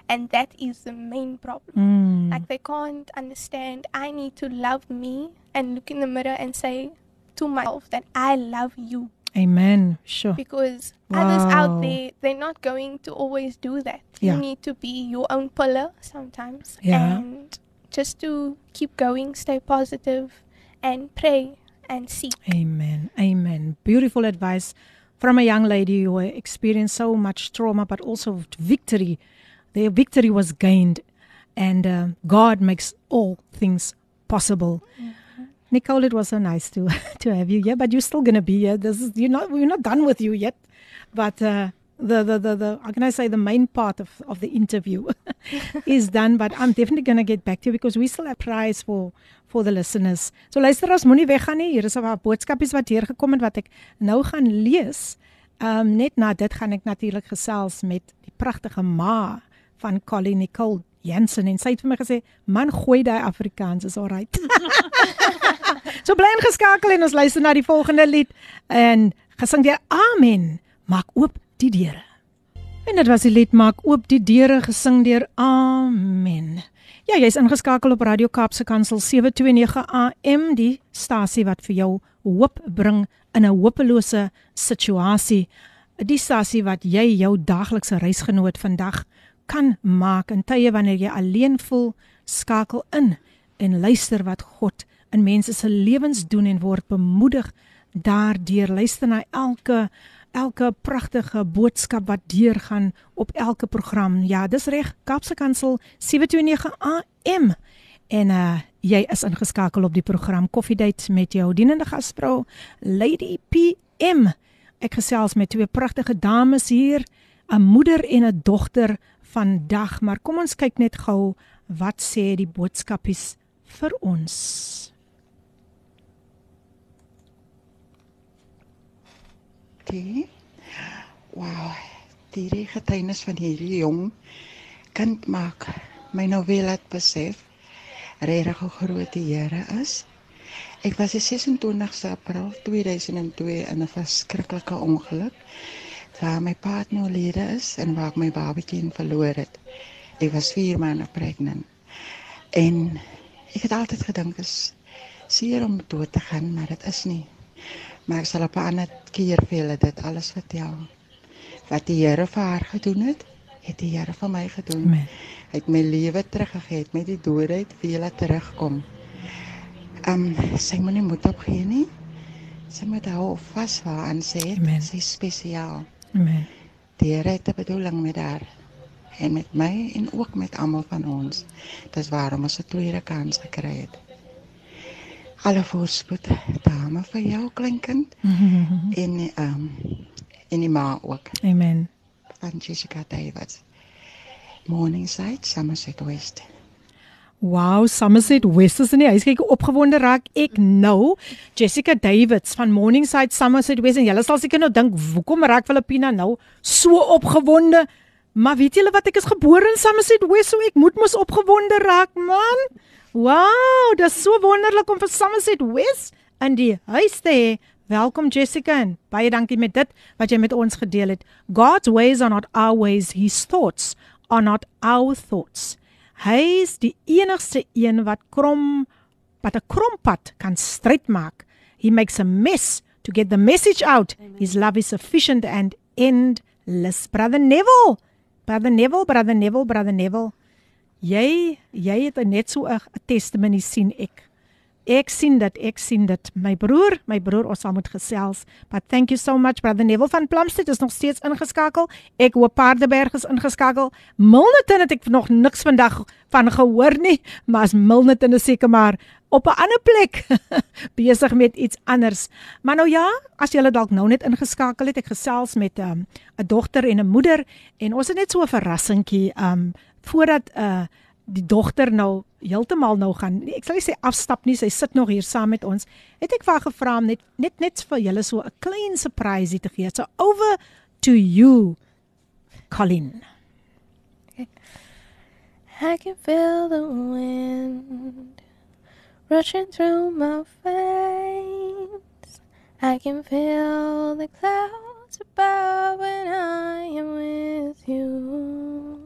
and that is the main problem. Mm. Like they can't understand. I need to love me and look in the mirror and say to myself that I love you Amen. Sure. because others out there they're not going to always do that. Yeah. You need to be your own pillar sometimes Yeah. and just to keep going, stay positive and pray and seek. Amen. Amen. Beautiful advice from a young lady who experienced so much trauma, but also victory. Their victory was gained, and uh, God makes all things possible. Nicole, it was so nice to to have you here, but you're still gonna be here. This is you're not we're not done with you yet, but uh, the, the the the how can I say the main part of of the interview is done. But I'm definitely gonna get back to you because we still have prize for for the listeners. So luisteraars, moenie weggaan nie. Hier is 'n boodskapies wat hier gekom het wat ek nou gaan lees. Um, net na dit gaan ek natuurlik gesels met die pragtige ma van Collie Nicole Jensen en sy het vir my gesê, "Man, gooi daai Afrikaans is alright." so bly ingeskakel en ons luister na die volgende lied en gesing deur Amen. Maak oop die deure. En dit was die lied maak oop die deure gesing deur Amen. Ja, jy's ingeskakel op Radio Kaapse Kansel 729 AM, die stasie wat vir jou hoop bring in 'n hopelose situasie. Die stasie wat jy jou daaglikse reisgenoot vandag kan maak in tye wanneer jy alleen voel, skakel in en luister wat God in mense se lewens doen en word bemoedig daardeur. Luister na elke elke pragtige boodskap wat deurgaan op elke program. Ja, dis reg. Kaapse Kansel 729 AM. En uh jy is ingeskakel op die program Coffee Date met jou dienende gasvrou Lady PM. Ek gesels met twee pragtige dames hier, 'n moeder en 'n dogter vandag, maar kom ons kyk net gou wat sê die boodskapies vir ons. die wow, die getuienis van hierdie jong kind maak my nou weer laat besef regtig hoe groot die Here is. Ek was die 26ste April 2002 in 'n verskriklike ongeluk waar my partner oorlede is en waar ek my babatjie verloor het. Ek was 4 maande pregnant. En ek het altyd gedink is seer om dood te gaan, maar dit is nie. Maar ek sal op 'n ander keer vir julle dit alles vertel. Wat die Here vir haar gedoen het, het die Here vir my gedoen. Amen. Hy het my lewe teruggegee, het my die doodheid vir julle terugkom. Ehm um, sy moenie moed opgee nie. Sy moet hou vas waaraan sy het. Amen. Sy is spesiaal. Amen. Die Here het 'n bedoeling met haar en met my en ook met almal van ons. Dis waarom ons 'n tweede kans gekry het. Alle voorspoed dame vir jou kleinkind en ehm um, en die ma ook Amen. van Jessica Davids. Morningside, Somerset West. Wow, Somerset West is in die huis. Kyk opgewonde raak ek nou. Jessica Davids van Morningside Somerset West en julle sal seker nou dink, hoekom raak Filippina nou so opgewonde? Maar weet julle wat ek is gebore in Somerset West, so ek moet mos opgewonde raak, man. Wow, dit is so wonderlik om vir Somerset West in die huis te hê. Welkom Jessica en baie dankie met dit wat jy met ons gedeel het. God's ways are not our ways, his thoughts are not our thoughts. Hy is die enigste een wat krom wat 'n krompad kan stryd maak. He makes a mess to get the message out. Amen. His love is sufficient and endless. Brother Neville. Brother Neville, brother Neville, brother Neville. Jy jy het net so 'n testimony sien ek. Ek sien dit, ek sien dit. My broer, my broer, ons sal moet gesels. But thank you so much brother Neville van Plumstead is nog steeds ingeskakel. Ek hoop Paardeberg is ingeskakel. Milnerton het ek nog niks vandag van gehoor nie, maar as Milnerton is seker maar op 'n ander plek besig met iets anders. Maar nou ja, as jy dalk nou net ingeskakel het, ek gesels met 'n um, 'n dogter en 'n moeder en ons het net so 'n verrassingkie um voordat 'n uh, die dogter nou heeltemal nou gaan. Ek sal nie sê afstap nie, sy sit nog hier saam met ons. Het ek vir haar gevra om net net net vir julle so 'n klein surprise te gee. So over to you, Colin. I can feel the wind rushing through my veins. I can feel the clouds above when I am with you.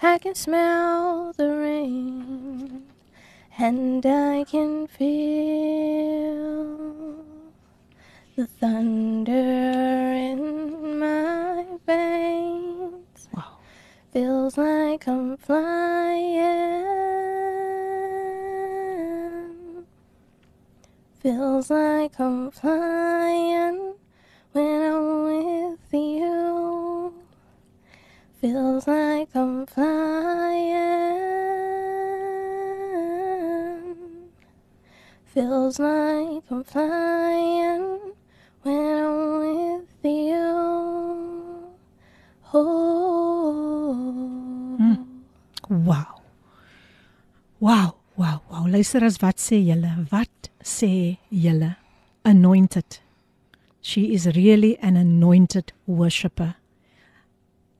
I can smell the rain and I can feel the thunder in my veins. Wow. Feels like I'm flying. Feels like I'm flying when I'm with you. Feels like I'm flying. Feels like I'm flying when I'm with you. Oh. Hmm. Wow. Wow, wow, wow. Luister as wat sê julle? Wat sê julle? Anointed. She is really an anointed worshipper.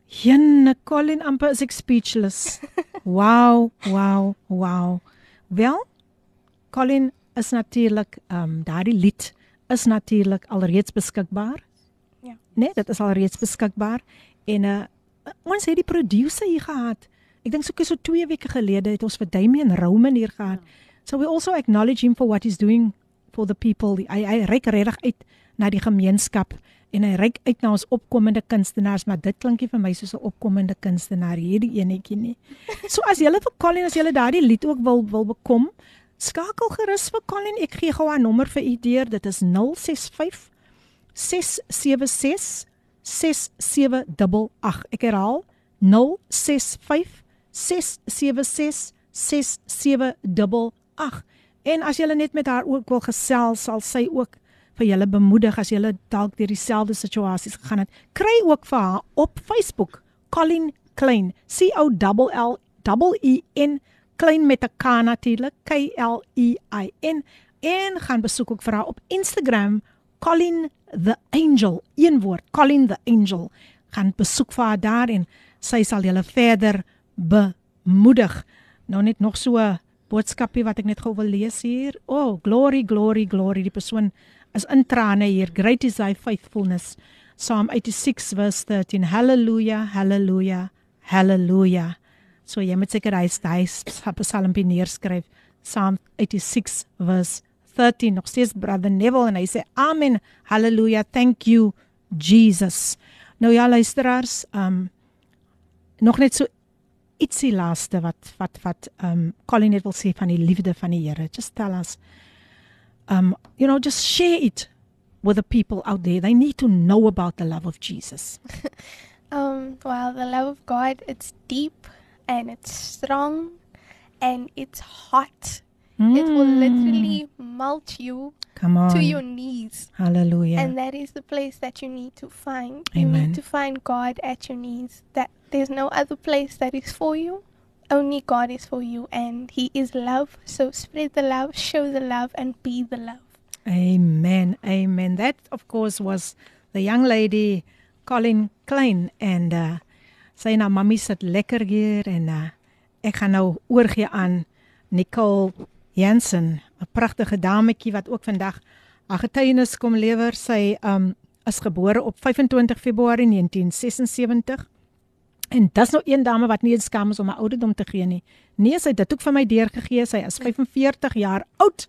Jenne Colin amper is ek speechless. Wow, wow, wow. Wel, Colin is natuurlik ehm um, daardie lied is natuurlik alreeds beskikbaar. Ja. Nee, dit is alreeds beskikbaar En uh ons het die producer hier gehad. Ek dink so so 2 weke gelede het ons vir Damian Roman hier gehad. So we also acknowledge him for what he's doing for the people. Hy hy reik regtig uit na die gemeenskap en hy reik uit na ons opkomende kunstenaars, maar dit klink nie vir my soos 'n opkomende kunstenaar hierdie enetjie nie. So as julle vir Colin as julle daardie lied ook wil wil bekom, skakel gerus vir Colin. Ek gee gou haar nommer vir u deur. Dit is 065 676 6788. Ek herhaal 065 676 6788. En as jy net met haar ook wil gesels, sal sy ook vir julle bemoedig as julle dalk deur dieselfde situasies gegaan het. Kry ook vir haar op Facebook Colin Klein, C O L L E N klein met 'n K natuurlik, K L E I N en gaan besoek ook vir haar op Instagram Colin the Angel, een woord, Colin the Angel. Gaan besoek vir haar daar en sy sal julle verder bemoedig. Nou net nog so 'n boodskapie wat ek net gou wil lees hier. Oh, glory, glory, glory. Die persoon is in trane hier. Great is thy faithfulness. Psalm 86 verse 13. Hallelujah, hallelujah, hallelujah. So jy moet seker hy hy psalmpie neerskryf. Psalm 86 verse 13 nog steeds brother Neville en hy sê amen hallelujah thank you Jesus nou ja luisteraars um nog net so ietsie laaste wat wat wat um Colin net wil sê van die liefde van die Here just tell us um you know just share it with the people out there they need to know about the love of Jesus Um, well, the love of God, it's deep and it's strong and it's hot. It will Mm. literally melt you come on to your knees. hallelujah And that is the place that you need to find. You need to find God at your knees. That there's no other place that is for you. Only God is for you and he is love. So spread the love, show the love and be the love. Amen. Amen. That of course was the young lady Colin Klein and uh sy na mammy sit lekker hier en uh ek gaan nou oorgie aan Nicole Jensen, 'n pragtige dametjie wat ook vandag haar getuienis kom lewer. Sy um is gebore op 25 Februarie 1976. En dis nou een dame wat nie eens skam is om haar ouderdom te gee nie. Nee, sy het dit ook vir my deurgegee. Sy is 45 jaar oud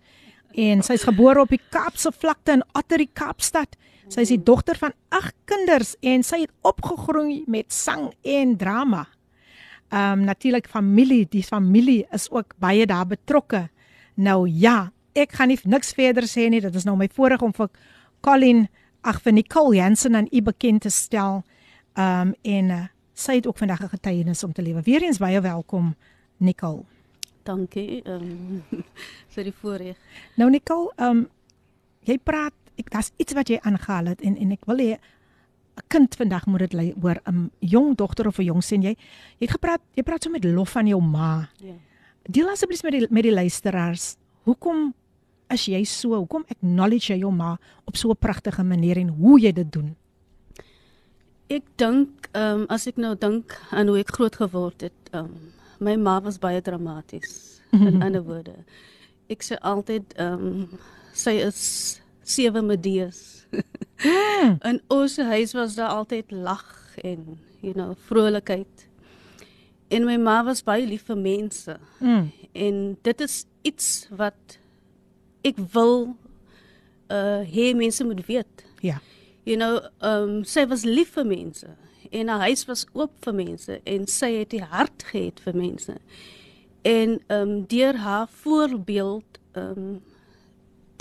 en sy is gebore op die Kaapse vlakte in Ottery, Kaapstad. Sy is die dogter van 8 kinders en sy het opgegroei met sang en drama. Ehm um, natuurlik familie, die familie is ook baie daar betrokke. Nou ja, ek gaan nie niks verder sê nie. Dit is nou my voorreg om vir Colin, ag vir Nicole Jansen aan u bekend te stel. Ehm um, en uh, sy het ook vandag 'n getuienis om te lewe. Weereens baie welkom Nicole. Dankie um, vir die voorreg. Nou Nicole, ehm um, jy praat ek daar's iets wat jy aangehaal het en en ek wil hê 'n kind vandag moet dit hoor 'n jong dogter of 'n jong seun jy jy het gepraat jy praat so met lof van jou ma. Ja. Deel asseblief met die met die luisteraars. Hoekom is jy so? Hoekom acknowledge jy jou ma op so 'n pragtige manier en hoe jy dit doen? Ek dink ehm um, as ek nou dink aan hoe ek groot geword het, ehm um, my ma was baie dramaties. In ander woorde, ek sê altyd ehm um, sy is sewe Medees. In ons huis was daar altyd lag en you know vrolikheid. En my ma was baie lief vir mense. Mm. En dit is iets wat ek wil uh hê mense moet weet. Ja. You know, um sy was lief vir mense en haar huis was oop vir mense en sy het die hart gehad vir mense. En um deur haar voorbeeld um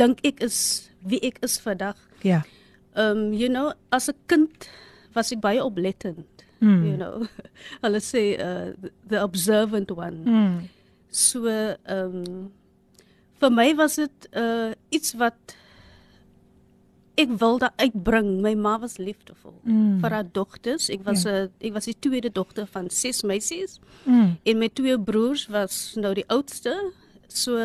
dink ek is wie ek is vandag. Ja. Um you know, as 'n kind was ek baie oplettend. Mm. You know, hulle sê uh the- the observant one. Mm. So ehm um, vir my was dit uh iets wat ek wilde uitbring. My ma was liefdevol Mm. vir haar dogters. Ek was 'n ja. ek was die tweede dogter van ses meisies Mm. en my twee broers was nou die oudste. So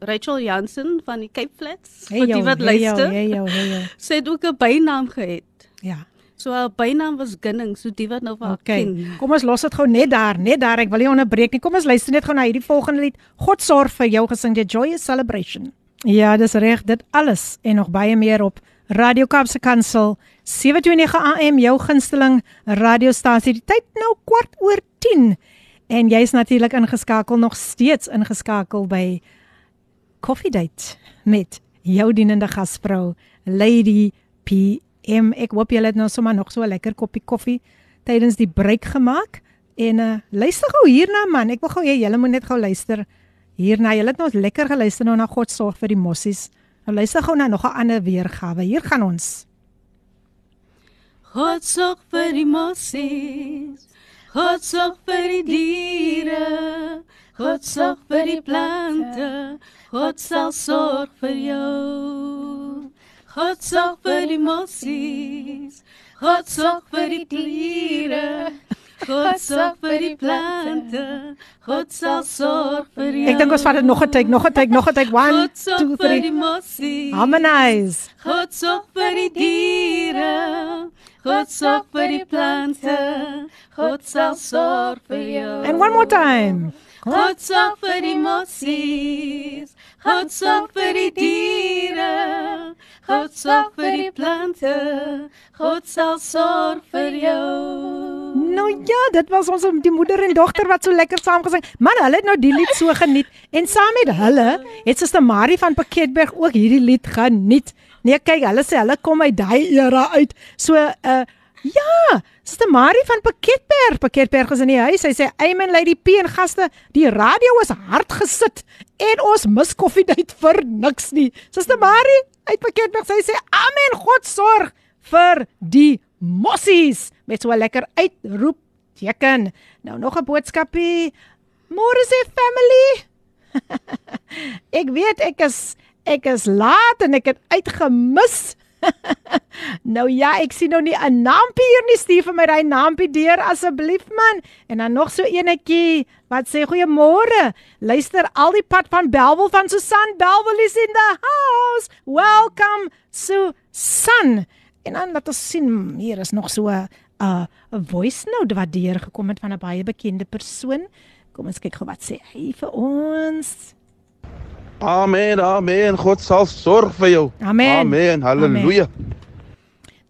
Rachel Jansen van die Cape Flats. Hey vir die wat hey luister. hey jou, hey jou. Sy het ook 'n bynaam gehad. Ja. So haar bynaam was Gunning, so die wat nou vir haar Okay. ken. Kom ons los dit gou net daar, net daar. Ek wil nie onderbreek nie. Kom ons luister net gou na hierdie volgende lied. God sorg vir jou gesing die Joyous Celebration. Ja, dis reg, dit alles en nog baie meer op Radio Kaapse Kansel 729 AM jou gunsteling radiostasie. Die tyd nou kwart oor 10 en jy's natuurlik ingeskakel nog steeds ingeskakel by Coffee Date met jou dienende gasvrou Lady PM. Ek hoop julle het nou sommer nog so 'n lekker koppie koffie tydens die breek gemaak. En uh luister gou hierna man, ek wil gou hê julle moet net gou luister hierna. Julle het nou lekker geluister nou na God sorg vir die mossies. Nou luister gou na nog 'n ander weergawe. Hier gaan ons. God sorg vir die mossies. God sorg vir die diere. God sorg vir die plante. God sal sorg vir jou. God sorg vir die mossies. God sorg vir die diere. God sorg vir die plante. God sal sorg vir jou. Ek dink ons vat dit nog 'n tyd, nog 'n tyd, nog 'n tyd. 1 God sorg 2 vir die 3. mossies. Harmonize. God sorg vir die diere. God sorg vir die plante. God sal sorg vir jou. And one more time. God sorg vir die mossies. God sorg vir die diere. God sorg vir die plante. God sal sorg vir jou. Nou ja, dit was ons die moeder en dogter wat so lekker saam gesing. Man, hulle het nou die lied so geniet en saam met hulle het Suster Marie van Pakketberg ook hierdie lied geniet. Nee, kyk, hulle sê hulle kom uit daai era uit. So uh ja, Suster Marie van Pakketberg, Pakketberg is in die huis. Sy sê Amen Lady P en gaste, die radio is hard gesit en ons mis koffiedייט vir niks nie. Suster Marie uit Pakketberg, sy sê Amen, God sorg vir die mossies met so 'n lekker uitroep teken. Nou nog 'n boodskapie. Môre sê family. ek weet ek is ek is laat en ek het uitgemis. nou ja, ek sien nou nie 'n naampie hier nie. Stuur vir my daai naampie deur asseblief man. En dan nog so enetjie wat sê goeiemôre. Luister al die pad van Belwel van Susan. Belwel is in the house. Welcome Susan. En dan laat ons sien hier is nog so 'n 'n 'n voice note wat deur gekom het van 'n baie bekende persoon. Kom ons kyk gou wat sê hy vir ons. Amen, amen. God sal sorg vir jou. Amen. Amen. Halleluja.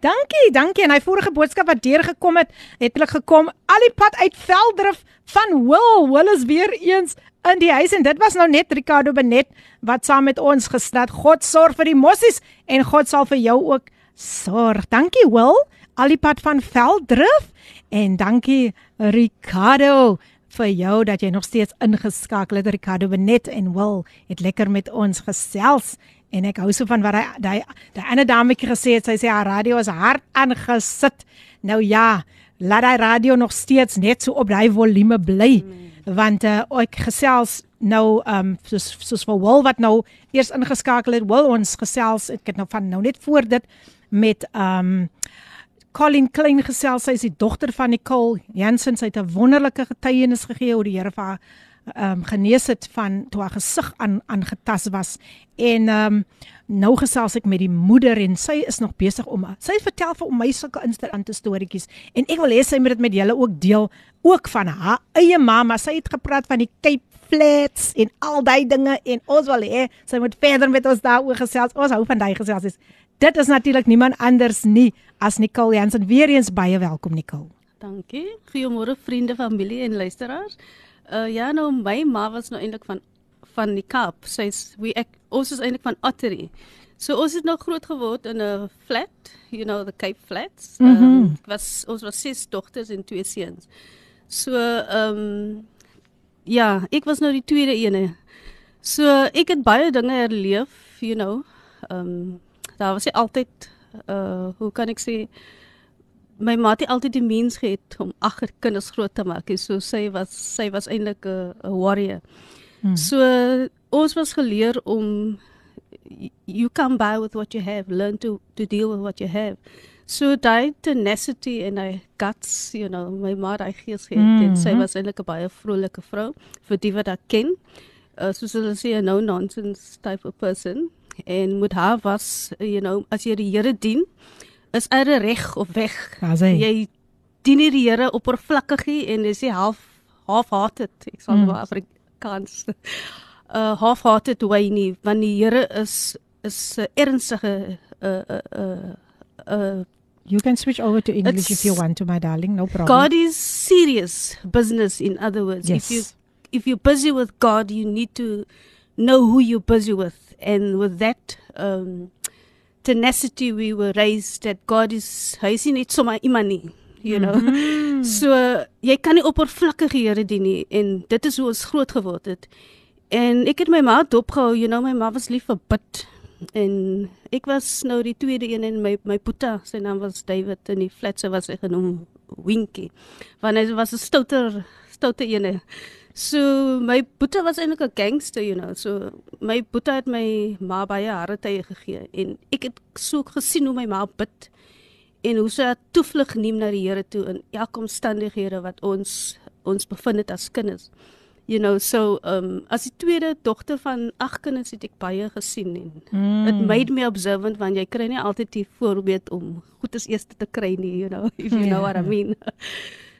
Dankie, dankie. En hy vorige boodskap wat deurgekom het, het hulle gekom al die pad uit Veldrif van Will. Will is weer eens in die huis en dit was nou net Ricardo Benet wat saam met ons gesnat. God sorg vir die mossies en God sal vir jou ook sorg. Dankie Will, al die pad van Veldrif. En dankie Ricardo vir jou dat jy nog steeds ingeskakel het. Ricardo Benet en Will het lekker met ons gesels. En ek hou so van wat hy daai daai ander dametjie gesê het. Sy sê haar radio is hard aangesit. Nou ja laat daai radio nog steeds net so op daai volume bly. Mm. want uh, ek gesels nou um soos soos vir Will wat nou eers ingeskakel het. Will ons gesels ek het nou van nou net voor dit met um Colin Klein gesels, sy is die dogter van Nicole Jansen. Sy het 'n wonderlike getuienis gegee hoe die Here vir haar ehm um, genees het van toe haar gesig aan aangetas was. En ehm um, nou gesels ek met die moeder en sy is nog besig om sy vertel vir my sulke interessante storieetjies en ek wil hê sy moet dit met julle ook deel ook van haar eie mamma. Sy het gepraat van die Cape Flats en al daai dinge en ons wil hê sy moet verder met ons daaroor gesels. Ons hou van daai gesels. Dit is natuurlik niemand anders nie as Nicole Jansen. Weereens baie welkom Nicole. Dankie. Goeiemôre vriende, familie en luisteraars. Uh ja, nou my ma was nou eintlik van van die Kaap. Sy's we ek ons is eintlik van Ottery. So ons het nou groot geword in 'n flat, you know, the Cape Flats. Ehm Mhm. um, was ons was ses dogters en twee seuns. So ehm um, ja, ek was nou die tweede ene. So ek het baie dinge herleef, you know. Ehm um, daar was nie altyd uh hoe kan ek sê my ma het altyd die mens gehad om agter kinders groot te maak. So sy was sy was eintlik 'n 'n warrior. Hmm. So ons was geleer om you come by with what you have, learn to to deal with what you have. So daai tenacity en hy guts, you know, my ma hy gees gehad en sy Mhm. was eintlik 'n baie vrolike vrou vir die wat haar ken. Uh, soos hulle sê 'n no nonsense type of person en met haar was you know as jy die Here dien is er reg of weg. Hy. Jy dien nie die Here oppervlakkig nie en dis half half-hearted. Ek sal Mm. mm. Afrikaans uh half-hearted way nie want die Here is is 'n ernstige uh uh uh, uh You can switch over to English if you want to my darling, no problem. God is serious business. In other words, yes. if you if you're busy with God, you need to know who you're busy with, and with that um, tenacity, we were raised that God is. Hy is nie net sommer iemand nie, you know. Mhm. So jy kan nie oppervlakkige Here dien nie en dit is hoe ons groot geword het. En ek het my ma dopgehou, you know, my ma was lief vir bid. En ek was nou die tweede een en my my puta, sy naam was David en die flatse was hy genoem Winkie. Want hy was 'n stouter stoute ene. So my boetie was eintlik 'n gangster, you know. So my boetie het my ma baie harde tye gegee en ek het so gesien hoe my ma bid en hoe sy haar toevlug neem na die Here toe in elke omstandighede wat ons ons bevind het as kinders. You know, so um as die tweede dogter van ag kinders het ek baie gesien en Mm. it made me observant want jy kry nie altyd die voorbeeld om goed as eerste te kry nie, you know, if you know what I Ja. mean.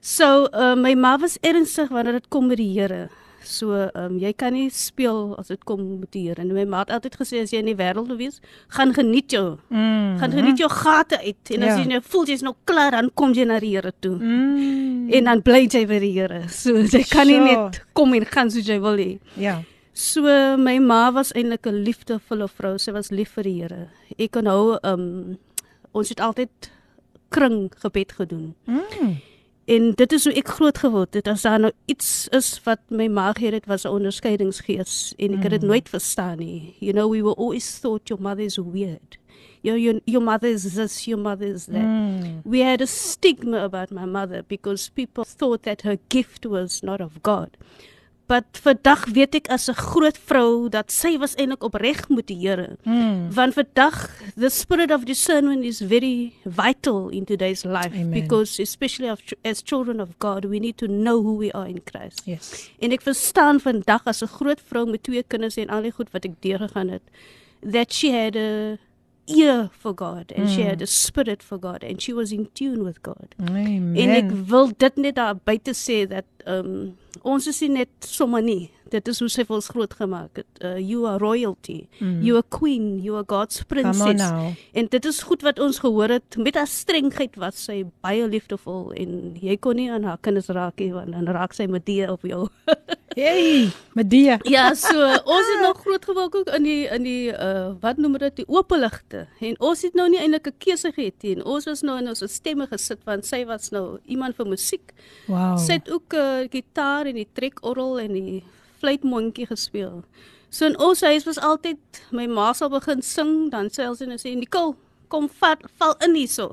So, uh, my ma was ernstig wanneer dit kom met die Here. So, um, jy kan nie speel as dit kom met die Here. En my ma het altyd gesê as jy in die wêreld wil wees, gaan geniet jou. Mm. Gaan geniet jou gate uit en as Ja. jy nou voel jy's nou klaar, dan kom jy na die Here toe. Mm. En dan bly jy by die Here. So jy kan nie Sure. net kom en gaan soos jy wil hê. Ja. So my ma was eintlik 'n liefdevolle vrou. Sy was lief vir die Here. Ek kan nou um ons het altyd kring gebed gedoen. Mm. En dit is hoe ek groot geword het. As daar nou iets is wat my ma gehad het was 'n onderskeidingsgees en ek het dit Mm. nooit verstaan nie. You know, we were always thought your mother is weird. Your your, your mother is this, your mother is that. Mm. We had a stigma about my mother because people thought that her gift was not of God. But vandag weet ek as 'n groot vrou dat sy was eintlik opreg met die Here. Mm. Want vandag the spirit of discernment is very vital in today's life Amen. because especially of, as children of God we need to know who we are in Christ. Yes. En ek verstaan vandag as 'n groot vrou met twee kinders en al die goed wat ek deurgegaan het that she had a ear for God and she Mm. had a spirit for God and she was in tune with God. Amen. En ek wil dit net daar buite sê dat um ons is nie net sommer nie. Dit is hoe sy ons groot gemaak het. Uh, you are royalty. Mm. You are queen, you are God's princess. En dit is goed wat ons gehoor het. Met haar strengheid was sy baie liefdevol en jy kon nie aan haar kinders raak nie want dan raak sy met die op jou. Hey, Medea. Ja, so ons het nog groot geword ook in die in die uh wat noem dit die oop ligte. En ons het nou nie eintlik 'n keuse gehad nie. Ons was nou in ons stemme gesit want sy was nou iemand vir musiek. Wow. Sy het ook 'n uh, gitaar en die trekorrel en die fluitmondjie gespeel. So in ons huis was altyd my ma sal begin sing, dan sê sy net sê Nicole, kom vat val in hierso.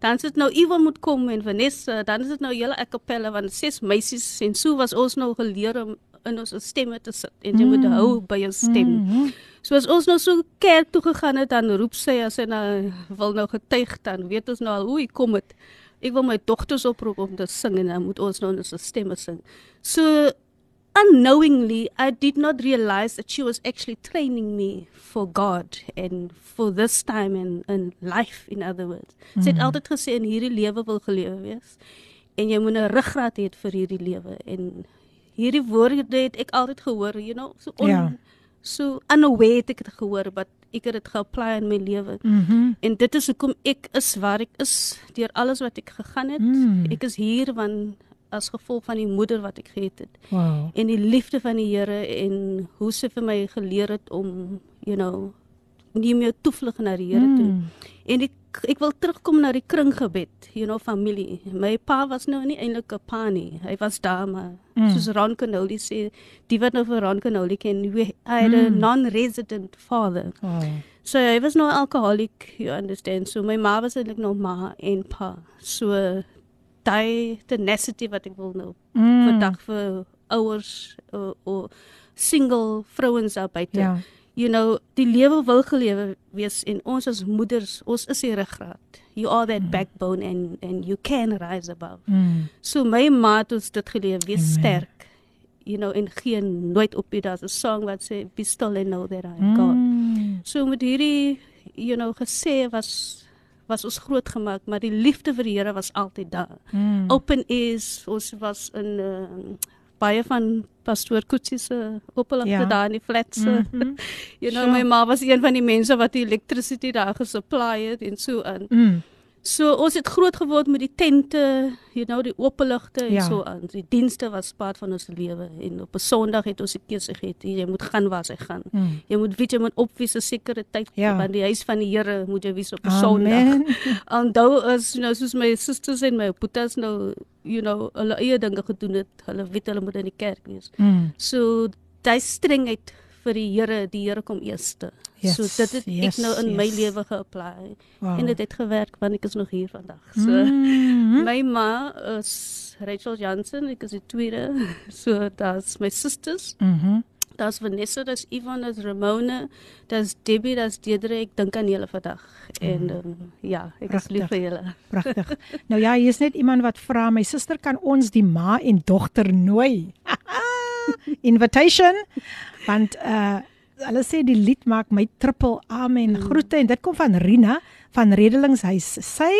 Dan sit nou Iwa moet kom en Vanessa, dan is dit nou hele a cappella want ses meisies en so was ons nou geleer om in ons stemme te sit en jy moet Mm. hou by jou stem. Mhm. So as ons nou so kerk toe gegaan het, dan roep sy as sy nou wil nou getuig dan weet ons nou al hoe kom dit. Ek wil my dogters oproep om te sing en dan moet ons nou in ons stemme sing. So unknowingly I did not realize that she was actually training me for God and for this time and in life in other words. Mm. Sy het Mhm. altyd gesê in hierdie lewe wil gelewe wees en jy moet 'n ruggraat hê vir hierdie lewe en hierdie woorde het ek altyd gehoor, you know, so on, Ja. so unaware het ek dit gehoor, but ek het dit geapply in my lewe. Mhm. En dit is hoekom ek is waar ek is deur alles wat ek gegaan het. Mm. Ek is hier want as gevolg van die moeder wat ek gehad het Wow. en die liefde van die Here en hoe sy vir my geleer het om, you know, neem jou toevlug na die Here toe. Mm. En ek ek wil terugkom na die kringgebed, you know, familie. My pa was nou nie eintlik 'n pa nie. Hy was daar maar Mm. mm. soos Ron Canoli sê, die wat nou vir Ron Canoli ken, we had a Mm. non-resident father. Wow. So hy was nou alcoholic, you understand. So my ma was eintlik nog ma en pa. So daai tenacity wat ek wil nou Mm. vandag vir ouers of, of single vrouens daar buite. Ja. You know, die lewe wil gelewe wees en ons as moeders, ons is die ruggraat. You are that Mm. backbone and and you can rise above. Mm. So my ma het ons dit geleer, wees Amen. sterk. You know, en geen nooit op jy daar's 'n song wat sê be still and know that I am God. Mm. So met hierdie you know gesê was was ons groot gemaak, maar die liefde vir die Here was altyd daar. Mm. Open ears, ons was in uh, baie van pastoor Kutsie se opperligte Ja. ja. daar in die flats. Mm Mhm. you know, Sure. my ma was een van die mense wat die electricity daar gesupply het en so aan. Mm. So ons het groot geword met die tente, you know, die openligte en Ja. so aan. Die dienste was part van ons lewe en op 'n Sondag het ons 'n keuse gehad. Jy moet gaan waar jy gaan. Mm. Jy moet weet jy moet opwys 'n sekere tyd Ja. want die huis van die Here moet jy wees op 'n Sondag. Onthou as you know soos my susters en my boetas nou you know hulle eie dinge gedoen het. Hulle weet hulle moet in die kerk wees. Mm. So daai strengheid vir die Here, die Here kom eerste. Yes, so dit het yes, ek nou in my yes. lewe geapply. Wow. En dit het gewerk want ek is nog hier vandag. So Mhm. my ma is Rachel Jansen, ek is die tweede. So daar's my susters, Mhm. daar's Vanessa, daar's Yvonne, daar's Ramona, daar's Debbie, daar's Deidre. Ek dink aan julle vandag. En um, ja, ek is lief vir julle. Pragtig. Nou ja, hier is net iemand wat vra my suster kan ons die ma en dogter nooi. Invitation want uh hulle sê die lied maak my triple amen mm. groete en dit kom van Rina van Redelingshuis. Sy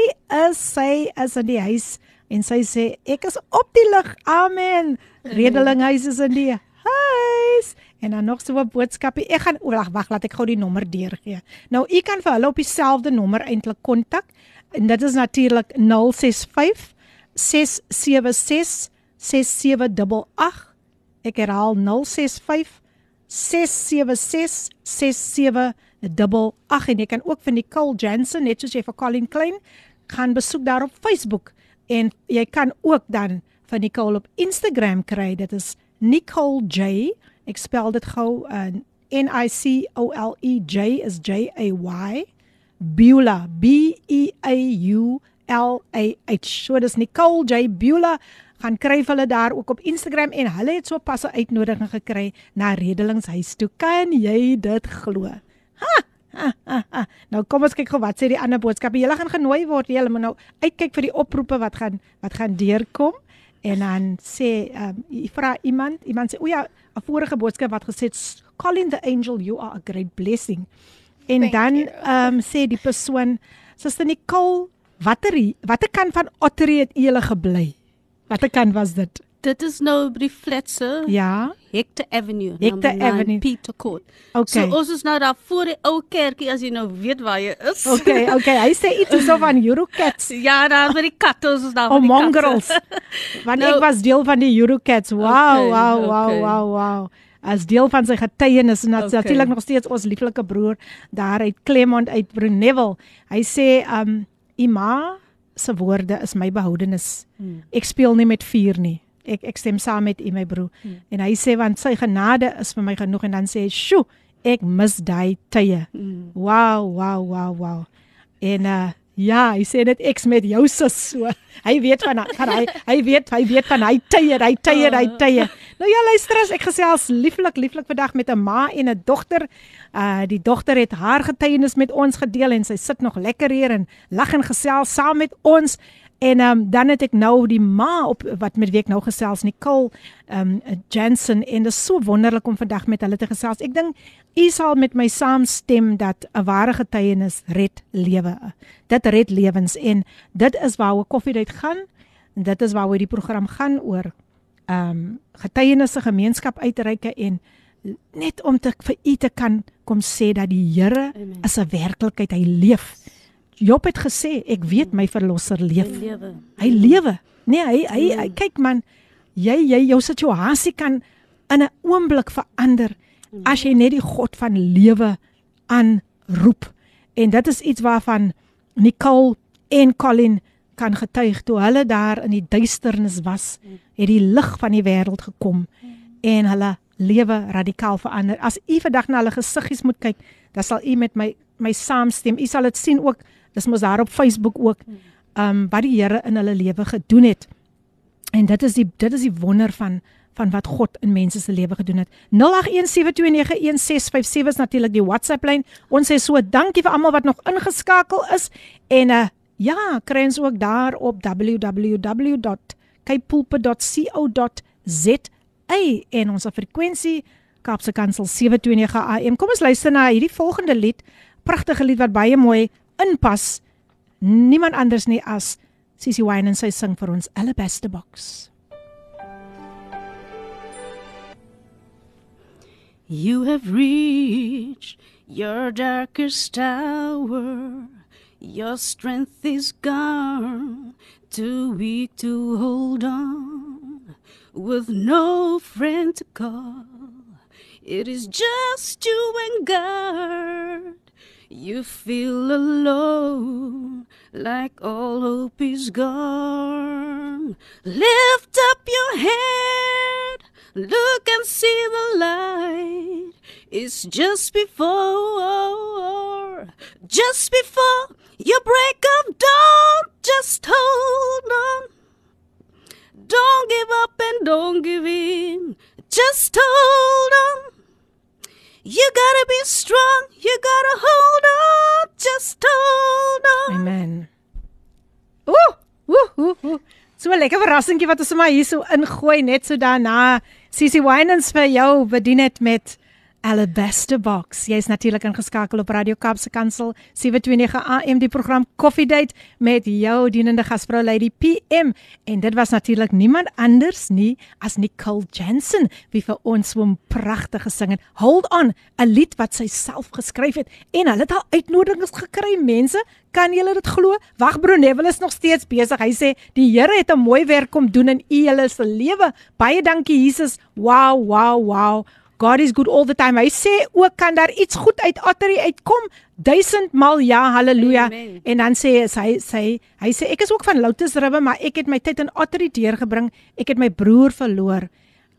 is sy is in die huis en sy sê ek is op die lig. Amen. Redelinghuis is in die huis. En dan nog so 'n boodskapie. Ek gaan wag, wag, laat ek gou die nommer deurgee. Nou u kan vir hulle op dieselfde nommer eintlik kontak. En dit is natuurlik 065 676 6788. Ek herhaal 065 676 6788 en jy kan ook vir Nicole Jansen net soos jy vir Colin Klein gaan besoek daar op Facebook en jy kan ook dan vir Nicole op Instagram kry. Dit is Nicole J. Ek spel dit gou uh, N I C O L E J is J A Y. Beulah B E A U L A H. So dis Nicole J Beulah gaan kry hulle daar ook op Instagram en hulle het so pas 'n uitnodiging gekry na Redelingshuis toe. Kan jy dit glo? Ha, ha, ha, ha. Nou kom ons kyk gou wat sê die ander boodskappe. Julle gaan genooi word. Julle moet nou uitkyk vir die oproepe wat gaan wat gaan deurkom. En dan sê ehm um, vra iemand, iemand sê o ja, 'n vorige boodskap wat gesê het Colin the angel you are a great blessing. En Thank dan ehm um, sê die persoon, Suster Nicole, watter watter kan van Ottery het u julle gebly? Watter kan was dit? Dit is nou by die flatse Ja. Hector Avenue, Hector Avenue. Peter Court. Okay. So ons is nou daar voor die ou kerkie as jy nou weet waar jy is. Okay, okay. Hy sê iets so van Eurocats. Ja, daar by die katte, ons is daar Oh, by die katte. mongrels. Want Nou- ek was deel van die Eurocats. Wow, Okay, wow, wow, okay. wow, wow. As deel van sy getuienis en Okay. natuurlik nog steeds ons lieflike broer daar uit Clement uit Brunewel. Hy sê um Ima se woorde is my behoudenis. Hmm. Ek speel nie met vuur nie. Ek ek stem saam met u my broer. Hmm. En hy sê want sy genade is vir my genoeg en dan sê hy, "Sjoe, ek mis daai tye." Hmm. Wow, wow, wow, wow. En uh ja, hy sê dit ek's met jou sus so. Hy weet van van hy hy weet hy weet van hy tye, hy tye, hy tye. Nou ja, luister as ek gesels lieflik lieflik vandag met 'n ma en 'n dogter. Uh die dogter het haar getuienis met ons gedeel en sy sit nog lekker hier en lag en gesels saam met ons. En um, dan het ek nou die ma op wat met wie ek nou gesels Nicole um Jansen en dit is so wonderlik om vandag met hulle te gesels. Ek dink u sal met my saamstem dat 'n ware getuienis red lewe. Dit red lewens en dit is waaroor Koffiedייט gaan en dit is waaroor die program gaan oor um getuienisse gemeenskap uitreike en net om te vir u te kan kom sê dat die Here Amen. is 'n werklikheid, hy leef. Job het gesê, ek weet my verlosser leef. lewe. Hy lewe. Nee, hy hy, hy kyk man, jy jy jou situasie kan in 'n oomblik verander as jy net die God van lewe aanroep. En dit is iets waarvan Nicole en Colin kan getuig toe hulle daar in die duisternis was, het die lig van die wêreld gekom en hulle lewe radikaal verander. As u vandag na hulle gesiggies moet kyk, dan sal u met my my saamstem. U sal dit sien ook, dis mos daar op Facebook ook. Um wat die Here in hulle lewe gedoen het. En dit is die dit is die wonder van van wat God in mense se lewe gedoen het. 0817291657 is natuurlik die WhatsApp lyn. Ons sê so dankie vir almal wat nog ingeskakel is en uh ja, kry ons ook daar op www.kpulpit.co.za en ons frekwensie Kaapse Kansel 729 AM. Kom ons luister na hierdie volgende lied, pragtige lied wat baie mooi inpas. Niemand anders nie as Sissy Wine en sy sing vir ons Alabaster Box. You have reached your darkest hour. Your strength is gone, too weak to hold on, with no friend to call. It is just you and God. You feel alone, like all hope is gone. Lift up your head, look and see the light. It's just before, just before your break of dawn. Just hold on. Don't give up and don't give in. Just hold on. You gotta be strong. You gotta hold on. Just hold on. Amen. Ooh, ooh, ooh, ooh. So 'n lekker verrassingkie wat ons maar hierso ingooi net so daarna. Sissy Winans vir jou bedien dit met Alabaster Box. Jy's natuurlik ingeskakel op Radio Kaapse Kansel 729 AM die program Coffee Date met jou dienende gasvrou Lady PM en dit was natuurlik niemand anders nie as Nicole Jensen wie vir ons so 'n pragtige gesing het. Hold on, 'n lied wat sy self geskryf het en hulle het al uitnodigings gekry mense. Kan julle dit glo? Wag broer Neville is nog steeds besig. Hy sê die Here het 'n mooi werk kom doen in u julle se lewe. Baie dankie Jesus. Wow, wow, wow. God is good all the time. Hy sê ook kan daar iets goed uit Ottery uitkom? Duisendmal ja, haleluja. Amen. En dan sê hy sê hy sê ek is ook van Lotus Ribbe, maar ek het my tyd in Ottery deurgebring. Ek het my broer verloor.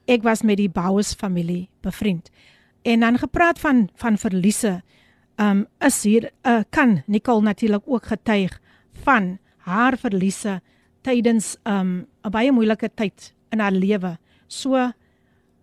Ek was met die Bouwers familie bevriend. En dan gepraat van van verliese. Um is hier uh, kan Nicole natuurlik ook getuig van haar verliese tydens um 'n baie moeilike tyd in haar lewe. So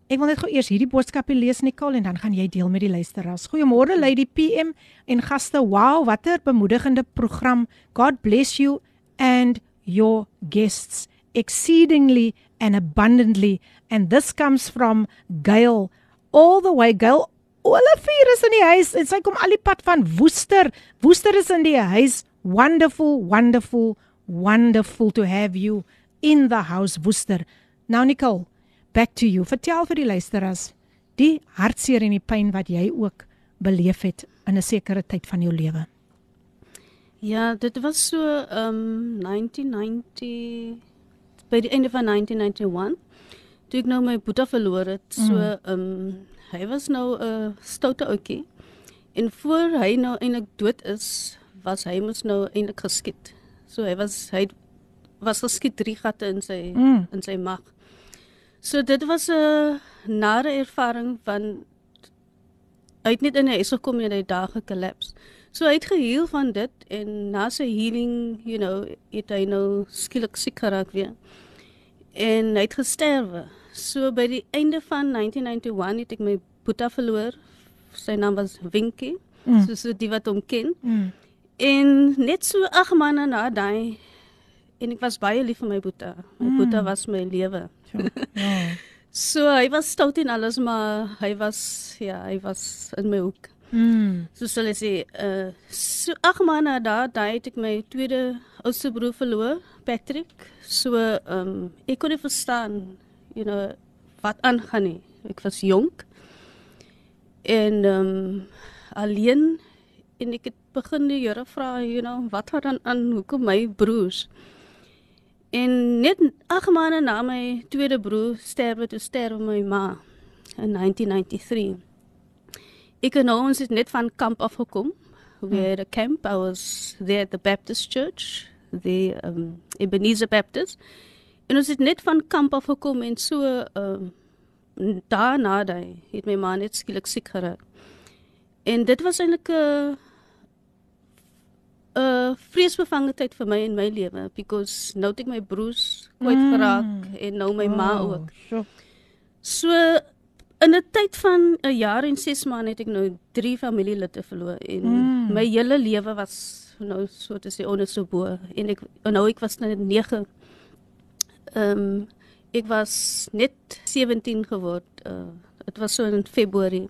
Ek wil net gou eers hierdie boodskapie lees Nicole en dan gaan jy deel met die luisteraars. Goeiemôre Lady PM en gaste. Wow, watter bemoedigende program. God bless you and your guests exceedingly and abundantly and this comes from Gail all the way Gail Olivier is in die huis en sy kom al die pad van Woester. Woester is in die huis. Wonderful, wonderful, wonderful to have you in the house Woester. Nou Nicole, back to you. Vertel vir die luisteraars die hartseer en die pyn wat jy ook beleef het in 'n sekere tyd van jou lewe. Ja, dit was so um 1990 by die einde van 1991 toe ek nou my boetie verloor het. So Mm. um hy was nou 'n uh, stoute ouetjie. En voor hy nou eintlik dood is, was hy mos nou eintlik geskiet. So hy was hy was geskiet drie gatte in sy Mm. in sy mag. So dit was 'n nare ervaring van hy het net in 'n huis gekom en hy daar gekollaps. So hy het geheel van dit en na sy healing, you know, het hy nou skielik siek geraak weer. En hy het gesterwe. So by die einde van 1991 het ek my boetie verloor. Sy naam was Winkie. Mm. Mm. So so die wat hom ken. Mm. En net so 8 maande na daai en ek was baie lief vir my boetie. My Mm. boetie was my lewe. So, ja. So hy was stout en alles maar hy was ja, hy was in my hoek. Mm. So sal ek sê, uh so ag maar na daai daai het ek my tweede oudste broer verloor, Patrick. So ehm um, ek kon nie verstaan, you know, wat aangaan nie. Ek was jonk. En ehm um, alleen en ek het begin die Here vra, you know, wat gaan dan aan hoekom my broers? En net ag maande na my tweede broer sterwe, toe sterwe my ma in 1993. Ek en nou ons het net van kamp afgekom. We had a camp. I was there at the Baptist Church, the um, Ebenezer Baptist. En ons het net van kamp afgekom en so um, daarna daai het my ma net skielik siek geraak. En dit was eintlik 'n 'n vreesbevange tyd vir my in my lewe because nou het ek my broers kwyt Mm. geraak en nou my ma Oh, ook. So. So in 'n tyd van 'n jaar en 6 maande het ek nou 3 familielede verloor en Mm. mm. my hele lewe was nou so te sê onder so bo en ek en nou ek was net 9. Ehm um, ek was net 17 geword. Uh dit was so in Februarie.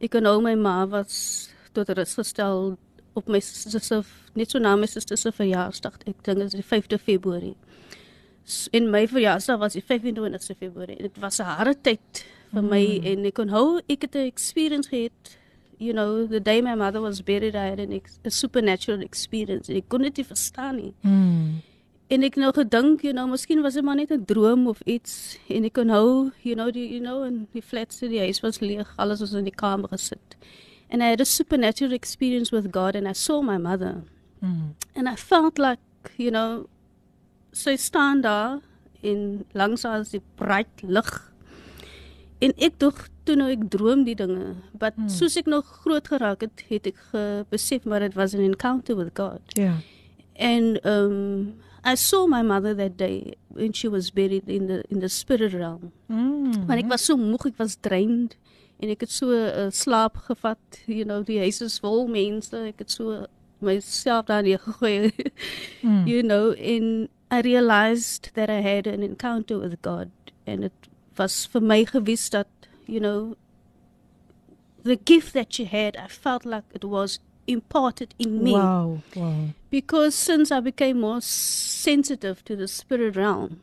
Ek en nou my ma was tot rus gestel op my suster se net so na my suster se verjaarsdag. Ek dink dit is die 5de Februarie. En my verjaarsdag was die 25ste Februarie. Dit was 'n harde tyd vir my en ek onthou ek het 'n experience gehad you know the day my mother was buried I had an ex, a supernatural experience en ek kon dit nie verstaan nie Mm. en ek nou gedink you know miskien was dit maar net 'n droom of iets en ek onthou you know die you know in die flats in die huis was leeg alles was in die kamer gesit and I had a supernatural experience with God and I saw my mother Mm. And I felt like, you know, sy staan daar en langs haar is die bright lig. En ek dog toe nou ek droom die dinge, but hmm. soos ek nog groot geraak het, het ek besef maar dit was an encounter with God. Ja. And um I saw my mother that day when she was buried in the in the spirit realm. Mm. Maar ek was so moeg, ek was drained en ek het so uh, slaap gevat. You know, die huis is vol mense. Ek het so myself daar neergegooi. Mm. You know, and I realized that I had an encounter with God and it was vir my gewis dat, you know, the gift that she had, I felt like it was imparted in me Wow, wow. because since I became more sensitive to the spirit realm,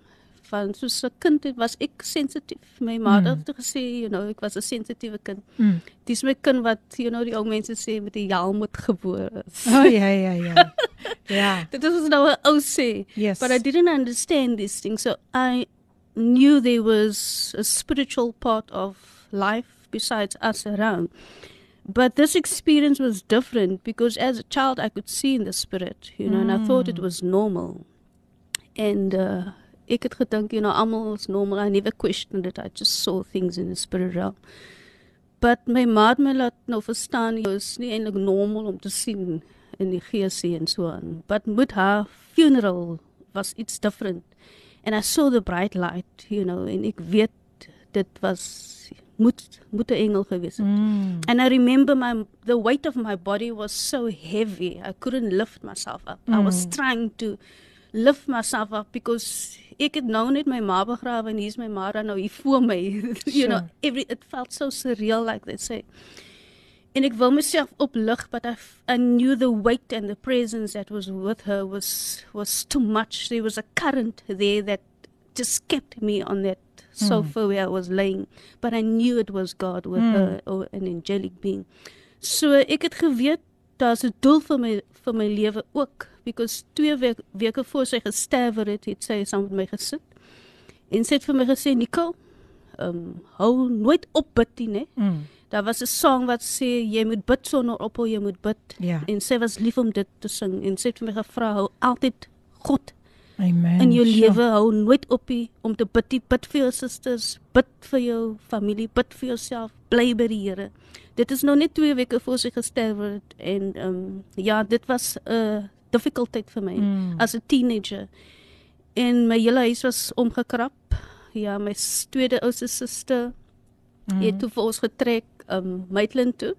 van soos 'n kind het was ek sensitief. My ma het mm. gesê, you know, ek was 'n sensitiewe kind. Mm. Dis my kind wat, you know, die ou mense sê met die helm moet gebore is. Oh ja ja ja. ja. Dit was nou 'n ou sê. Yes. But I didn't understand these things. So I knew there was a spiritual part of life besides us around. But this experience was different because as a child I could see in the spirit, you know, and I thought it was normal. And uh ek het gedink, you know, almal is normal. I never questioned it. I just saw things in the spirit realm. But my ma het my laat nou verstaan dit is nie eintlik normaal om te sien in die gees en so aan. But met haar funeral was iets different. And I saw the bright light, you know, en ek weet dit was moet moet 'n engel gewees het. Mm. And I remember my the weight of my body was so heavy. I couldn't lift myself up. I was trying to lift myself up because ek het nou net my ma begrawe en hier's my ma dan nou hier voor my. you know, Sure. every it felt so surreal like they say. En ek wil myself oplig but I, I knew the weight and the presence that was with her was was too much. There was a current there that just kept me on that sofa where I was laying. But I knew it was God with her or an angelic being. So ek het geweet daar's 'n doel vir my vir my lewe ook because twee week, weke voor sy gesterwe het, het sy saam met my gesit. En sy het vir my gesê, "Nicole, ehm um, hou nooit op bid nie, né?" Mm. Daar was 'n song wat sê jy moet bid sonder ophou, jy moet bid. Ja. En sy was lief om dit te sing en sy het vir my gevra hou altyd God Amen. in jou Sure. lewe hou nooit op nie om te bid, nie. bid vir jou susters, bid vir jou familie, bid vir jouself, bly by die Here. Dit is nou net 2 weke voor sy gesterwe het en ehm um, ja, dit was 'n uh, difficult tyd vir my Mm. as 'n teenager. En my hele huis was omgekrap. Ja, my tweede oudste suster Mm. het toe vir ons getrek um Maitland toe.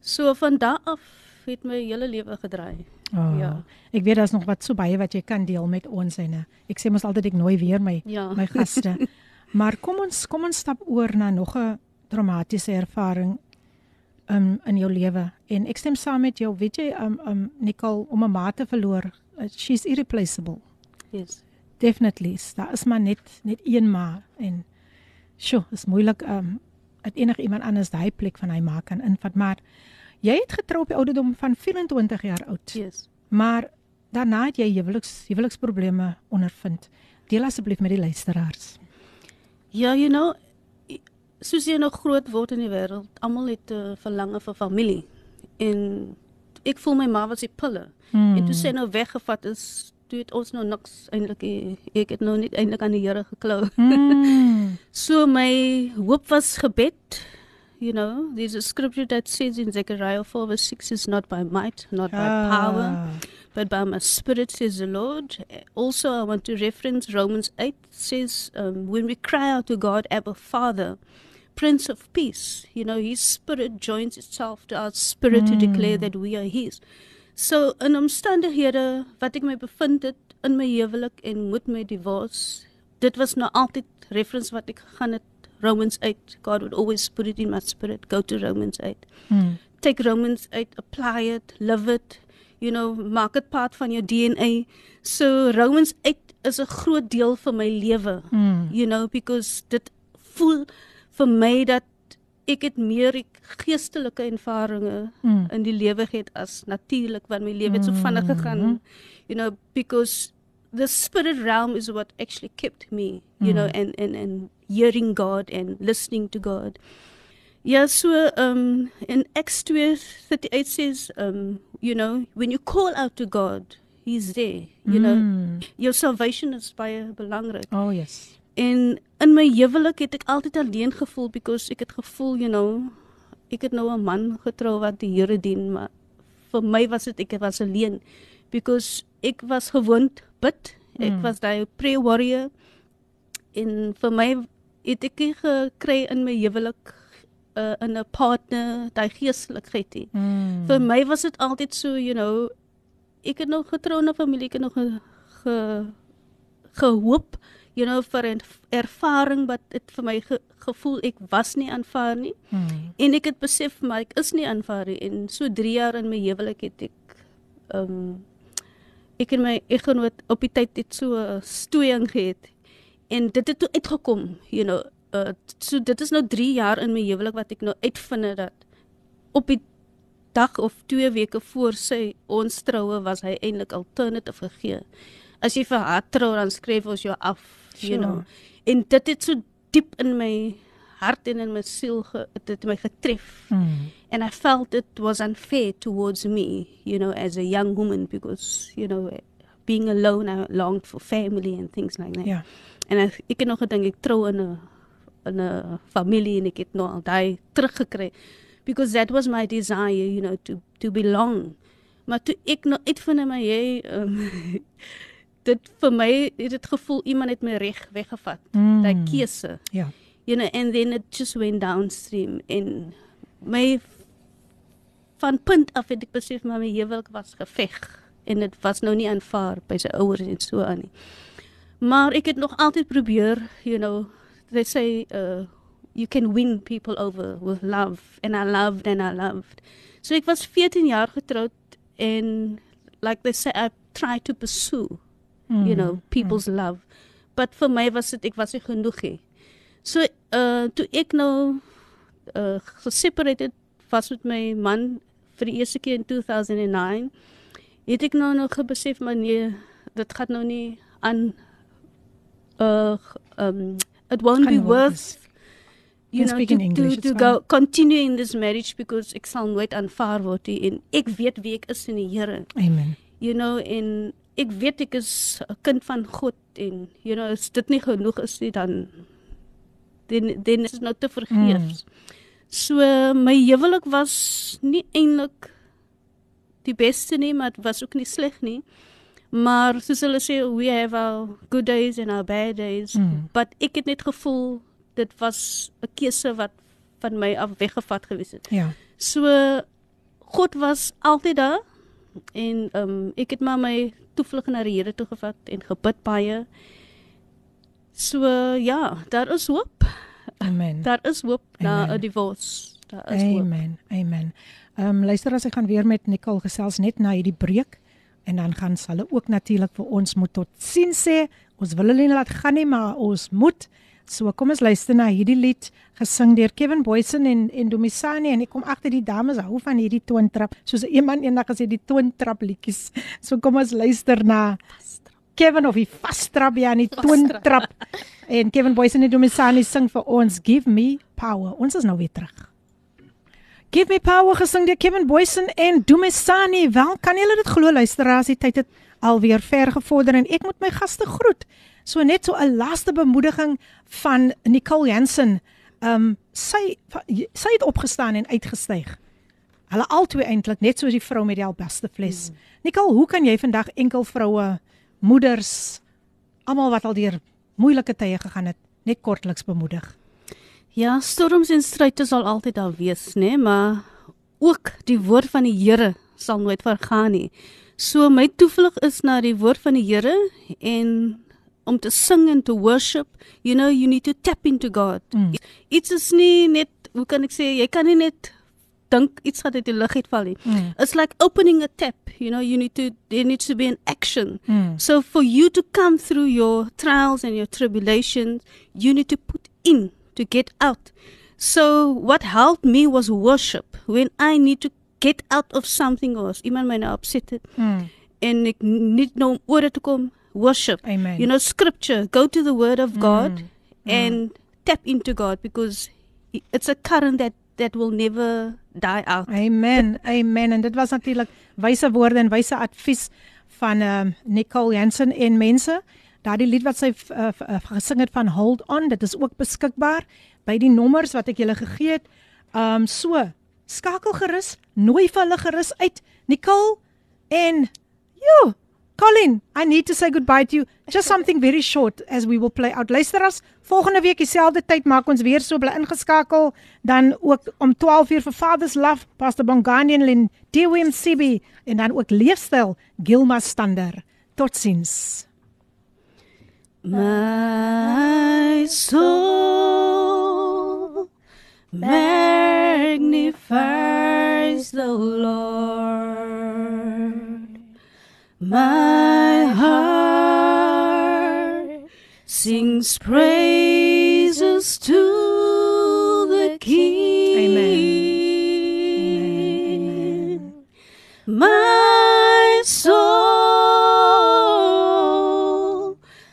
So van daar af het my hele lewe gedraai. Oh, Ja. Ek weet daar's nog wat so baie wat jy kan deel met ons en eh, ek sê mos altyd ek nooi weer my Ja. my gaste. maar kom ons kom ons stap oor na nog 'n traumatiese ervaring um, in jou lewe en ek stem saam met jou, weet jy, um um Nicole om 'n ma te verloor, uh, she's irreplaceable. Yes. Definitely. Daar is maar net net een ma en sjoe, is moeilik um dat enige iemand anders daai plek van hy ma kan invat, maar jy het getrou op die ouderdom van 24 jaar oud. Yes. Maar daarna het jy huweliks huweliksprobleme ondervind. Deel asseblief met die luisteraars. Ja, you know, soos jy nog groot word in die wêreld, almal het 'n uh, verlange vir familie. En ek voel my ma was die pille. Hmm. En toe sy nou weggevat is, toe het ons nou niks eintlik ek het nou net eintlik aan die Here geklou. Mm. So my hoop was gebed. You know, there's a scripture that says in Zechariah 4 verse 6 is not by might, not by power, Ah. but by my spirit, says the Lord. Also, I want to reference Romans 8 says, um, when we cry out to God, Abba Father, Prince of Peace, you know, His spirit joins itself to our spirit to declare that we are His. So, in omstandighede wat ek my bevind het in my huwelik en met my divorce, dit was nou altyd reference wat ek gegaan het Romans 8. God would always put it in my spirit. Go to Romans 8 Mm. take Romans 8, apply it, live it, you know, maak dit part van jou DNA. So Romans 8 is 'n groot deel van my lewe. Mm. You know, because dit voel vir my dat ek het meer ek geestelike ervarings Mm. in die lewe gehad as natuurlik want my lewe het so vinnig gegaan. You know, because the spirit realm is what actually kept me, you know, and and and hearing God and listening to God. Ja, so um in Acts 2:38 says um you know, when you call out to God, he's there. You know, Mm. your salvation is baie belangrik. Oh yes. En in my huwelik het ek altyd alleen gevoel because ek het gevoel, you know, ek het nou 'n man getrou wat die Here dien, maar vir my was dit ek was alleen because ek was gewoond bid. Ek Mm. was daai prayer warrior. En vir my het ek gekry in my huwelik uh, in 'n partner daai geestelikheid. Mm. Vir my was dit altyd so, you know, ek het nog getrou in 'n familie, ek het nog ge, ge gehoop, you know, vir 'n ervaring wat dit vir my ge, gevoel ek was nie aanvaar nie. Mm. En ek het besef maar ek is nie aanvaar nie en so 3 jaar in my huwelik het ek ehm um, ek en my eggenoot op die tyd het so 'n stoeiing gehad. En dit het toe uitgekom, you know, uh, so dit is nou 3 jaar in my huwelik wat ek nou uitvind dat op die dag of 2 weke voor sy ons troue was hy eintlik alternative gegee. As jy vir haar trou dan skryf ons jou af, you Sure. know. En dit het so diep in my hart en in my siel ge, dit het my getref. Mm. And I felt it was unfair towards me, you know, as a young woman because, you know, being alone I longed for family and things like that. Ja. En ek ek het nog gedink ek trou in 'n in 'n familie en ek het nou al daai teruggekry because that was my desire, you know, to to belong. Maar toe ek nou uitvind my jy um, dit vir my het dit gevoel iemand het my reg weggevat. Mm. Daai keuse. Ja. You know, and then it just went downstream en my van punt af het ek besef maar my huwelik was geveg en dit was nou nie aanvaar by sy ouers en so aan nie. Maar ek het nog altyd probeer, you know, they say uh you can win people over with love and I loved and I loved. So ek was 14 jaar getroud en like they say I tried to pursue Mm. you know people's love. But vir my was dit ek was nie genoeg nie. So uh toe ek nou uh geseparated was met my man vir die eerste keer in 2009 het ek nou nog besef maar nee dit gaan nou nie aan uh um it won't Gaan be worth you know to, English, to, to go continue in this marriage because ek sal nooit aanvaar word nie. En ek weet wie ek is in die Here. Amen. you know en ek weet ek is 'n kind van God en you know as dit nie genoeg is nie dan dan dan is dit nou te vergeefs. Mm. So my huwelik was nie eintlik die beste nie, maar dit was ook nie sleg nie. Maar soos hulle sê we have our good days and our bad days, Mm. but ek het net gevoel dit was 'n keuse wat van my af weggevat gewees het. Ja. So God was altyd daar en ehm um, ek het maar my toevlug na die Here toe gevat en gebid baie. So ja, daar is hoop. Amen. Daar is hoop na Amen. 'n divorce. Daar is hoop. Amen. Amen. Ehm um, luister as ek gaan weer met Nicole gesels net na hierdie breek en dan gaan hulle ook natuurlik vir ons moet tot sien sê. Ons wil hulle nie laat gaan nie, maar ons moet. So kom ons luister na hierdie lied gesing deur Kevin Boysen en en Domisani en ek kom agter die dames hou van hierdie toontrap. Soos iemand eendag gesê die toontrap liedjies. So kom ons luister na Kevin of die vastrap ja, nie toontrap. En Kevin Boysen en Domisani sing vir ons Give Me Power. Ons is nou weer terug. Give Me Power gesing deur Kevin Boysen en Domisani. Wel, kan julle dit glo luisteraars, die tyd het alweer ver gevorder en ek moet my gaste groet. So net so 'n laaste bemoediging van Nicole Jansen. Ehm um, sy sy het opgestaan en uitgestyg. Hulle albei eintlik net soos die vrou met die albaste fles. Mm. Nicole, hoe kan jy vandag enkel vroue, moeders, almal wat al deur moeilike tye gegaan het, net kortliks bemoedig? Ja, storms en struite sal altyd daar wees, né, nee, maar ook die woord van die Here sal nooit vergaan nie. So my toevlug is na die woord van die Here en om te sing en te worship, you know, you need to tap into God. Mm. Iets is nie net, hoe kan ek sê, jy kan nie net dink iets gaan uit die lug uitval nie. Mm. It's like opening a tap, you know, you need to there needs to be an action. Mm. So for you to come through your trials and your tribulations, you need to put in to get out. So what helped me was worship. When I need to get out of something or as iemand my nou upset het Mm. en ek need nou oor te kom, worship. Amen. You know, scripture, go to the word of God and tap into God because it's a current that that will never die out. Amen. Amen. En dit was natuurlik wyse woorde en wyse advies van ehm um, Nicole Jansen en mense. Daardie lied wat sy uh, uh, gesing het van Hold On, dit is ook beskikbaar by die nommers wat ek julle gegee het. Ehm um, so, skakel gerus, nooi vir hulle gerus uit. Nicole en jo, Colin, I need to say goodbye to you. Just something very short as we will play out. Luister as volgende week dieselfde tyd maak ons weer so bly ingeskakel dan ook om 12 uur vir Father's Love, Pastor Bongani en Lynn Dewey Sibi en dan ook leefstyl Gilma Stander. Totsiens. My soul magnifies the Lord. My heart sings praises to the King. Amen. My soul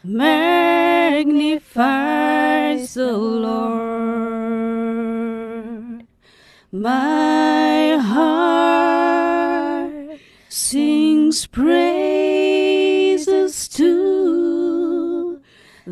magnifies the Lord. My heart sings praises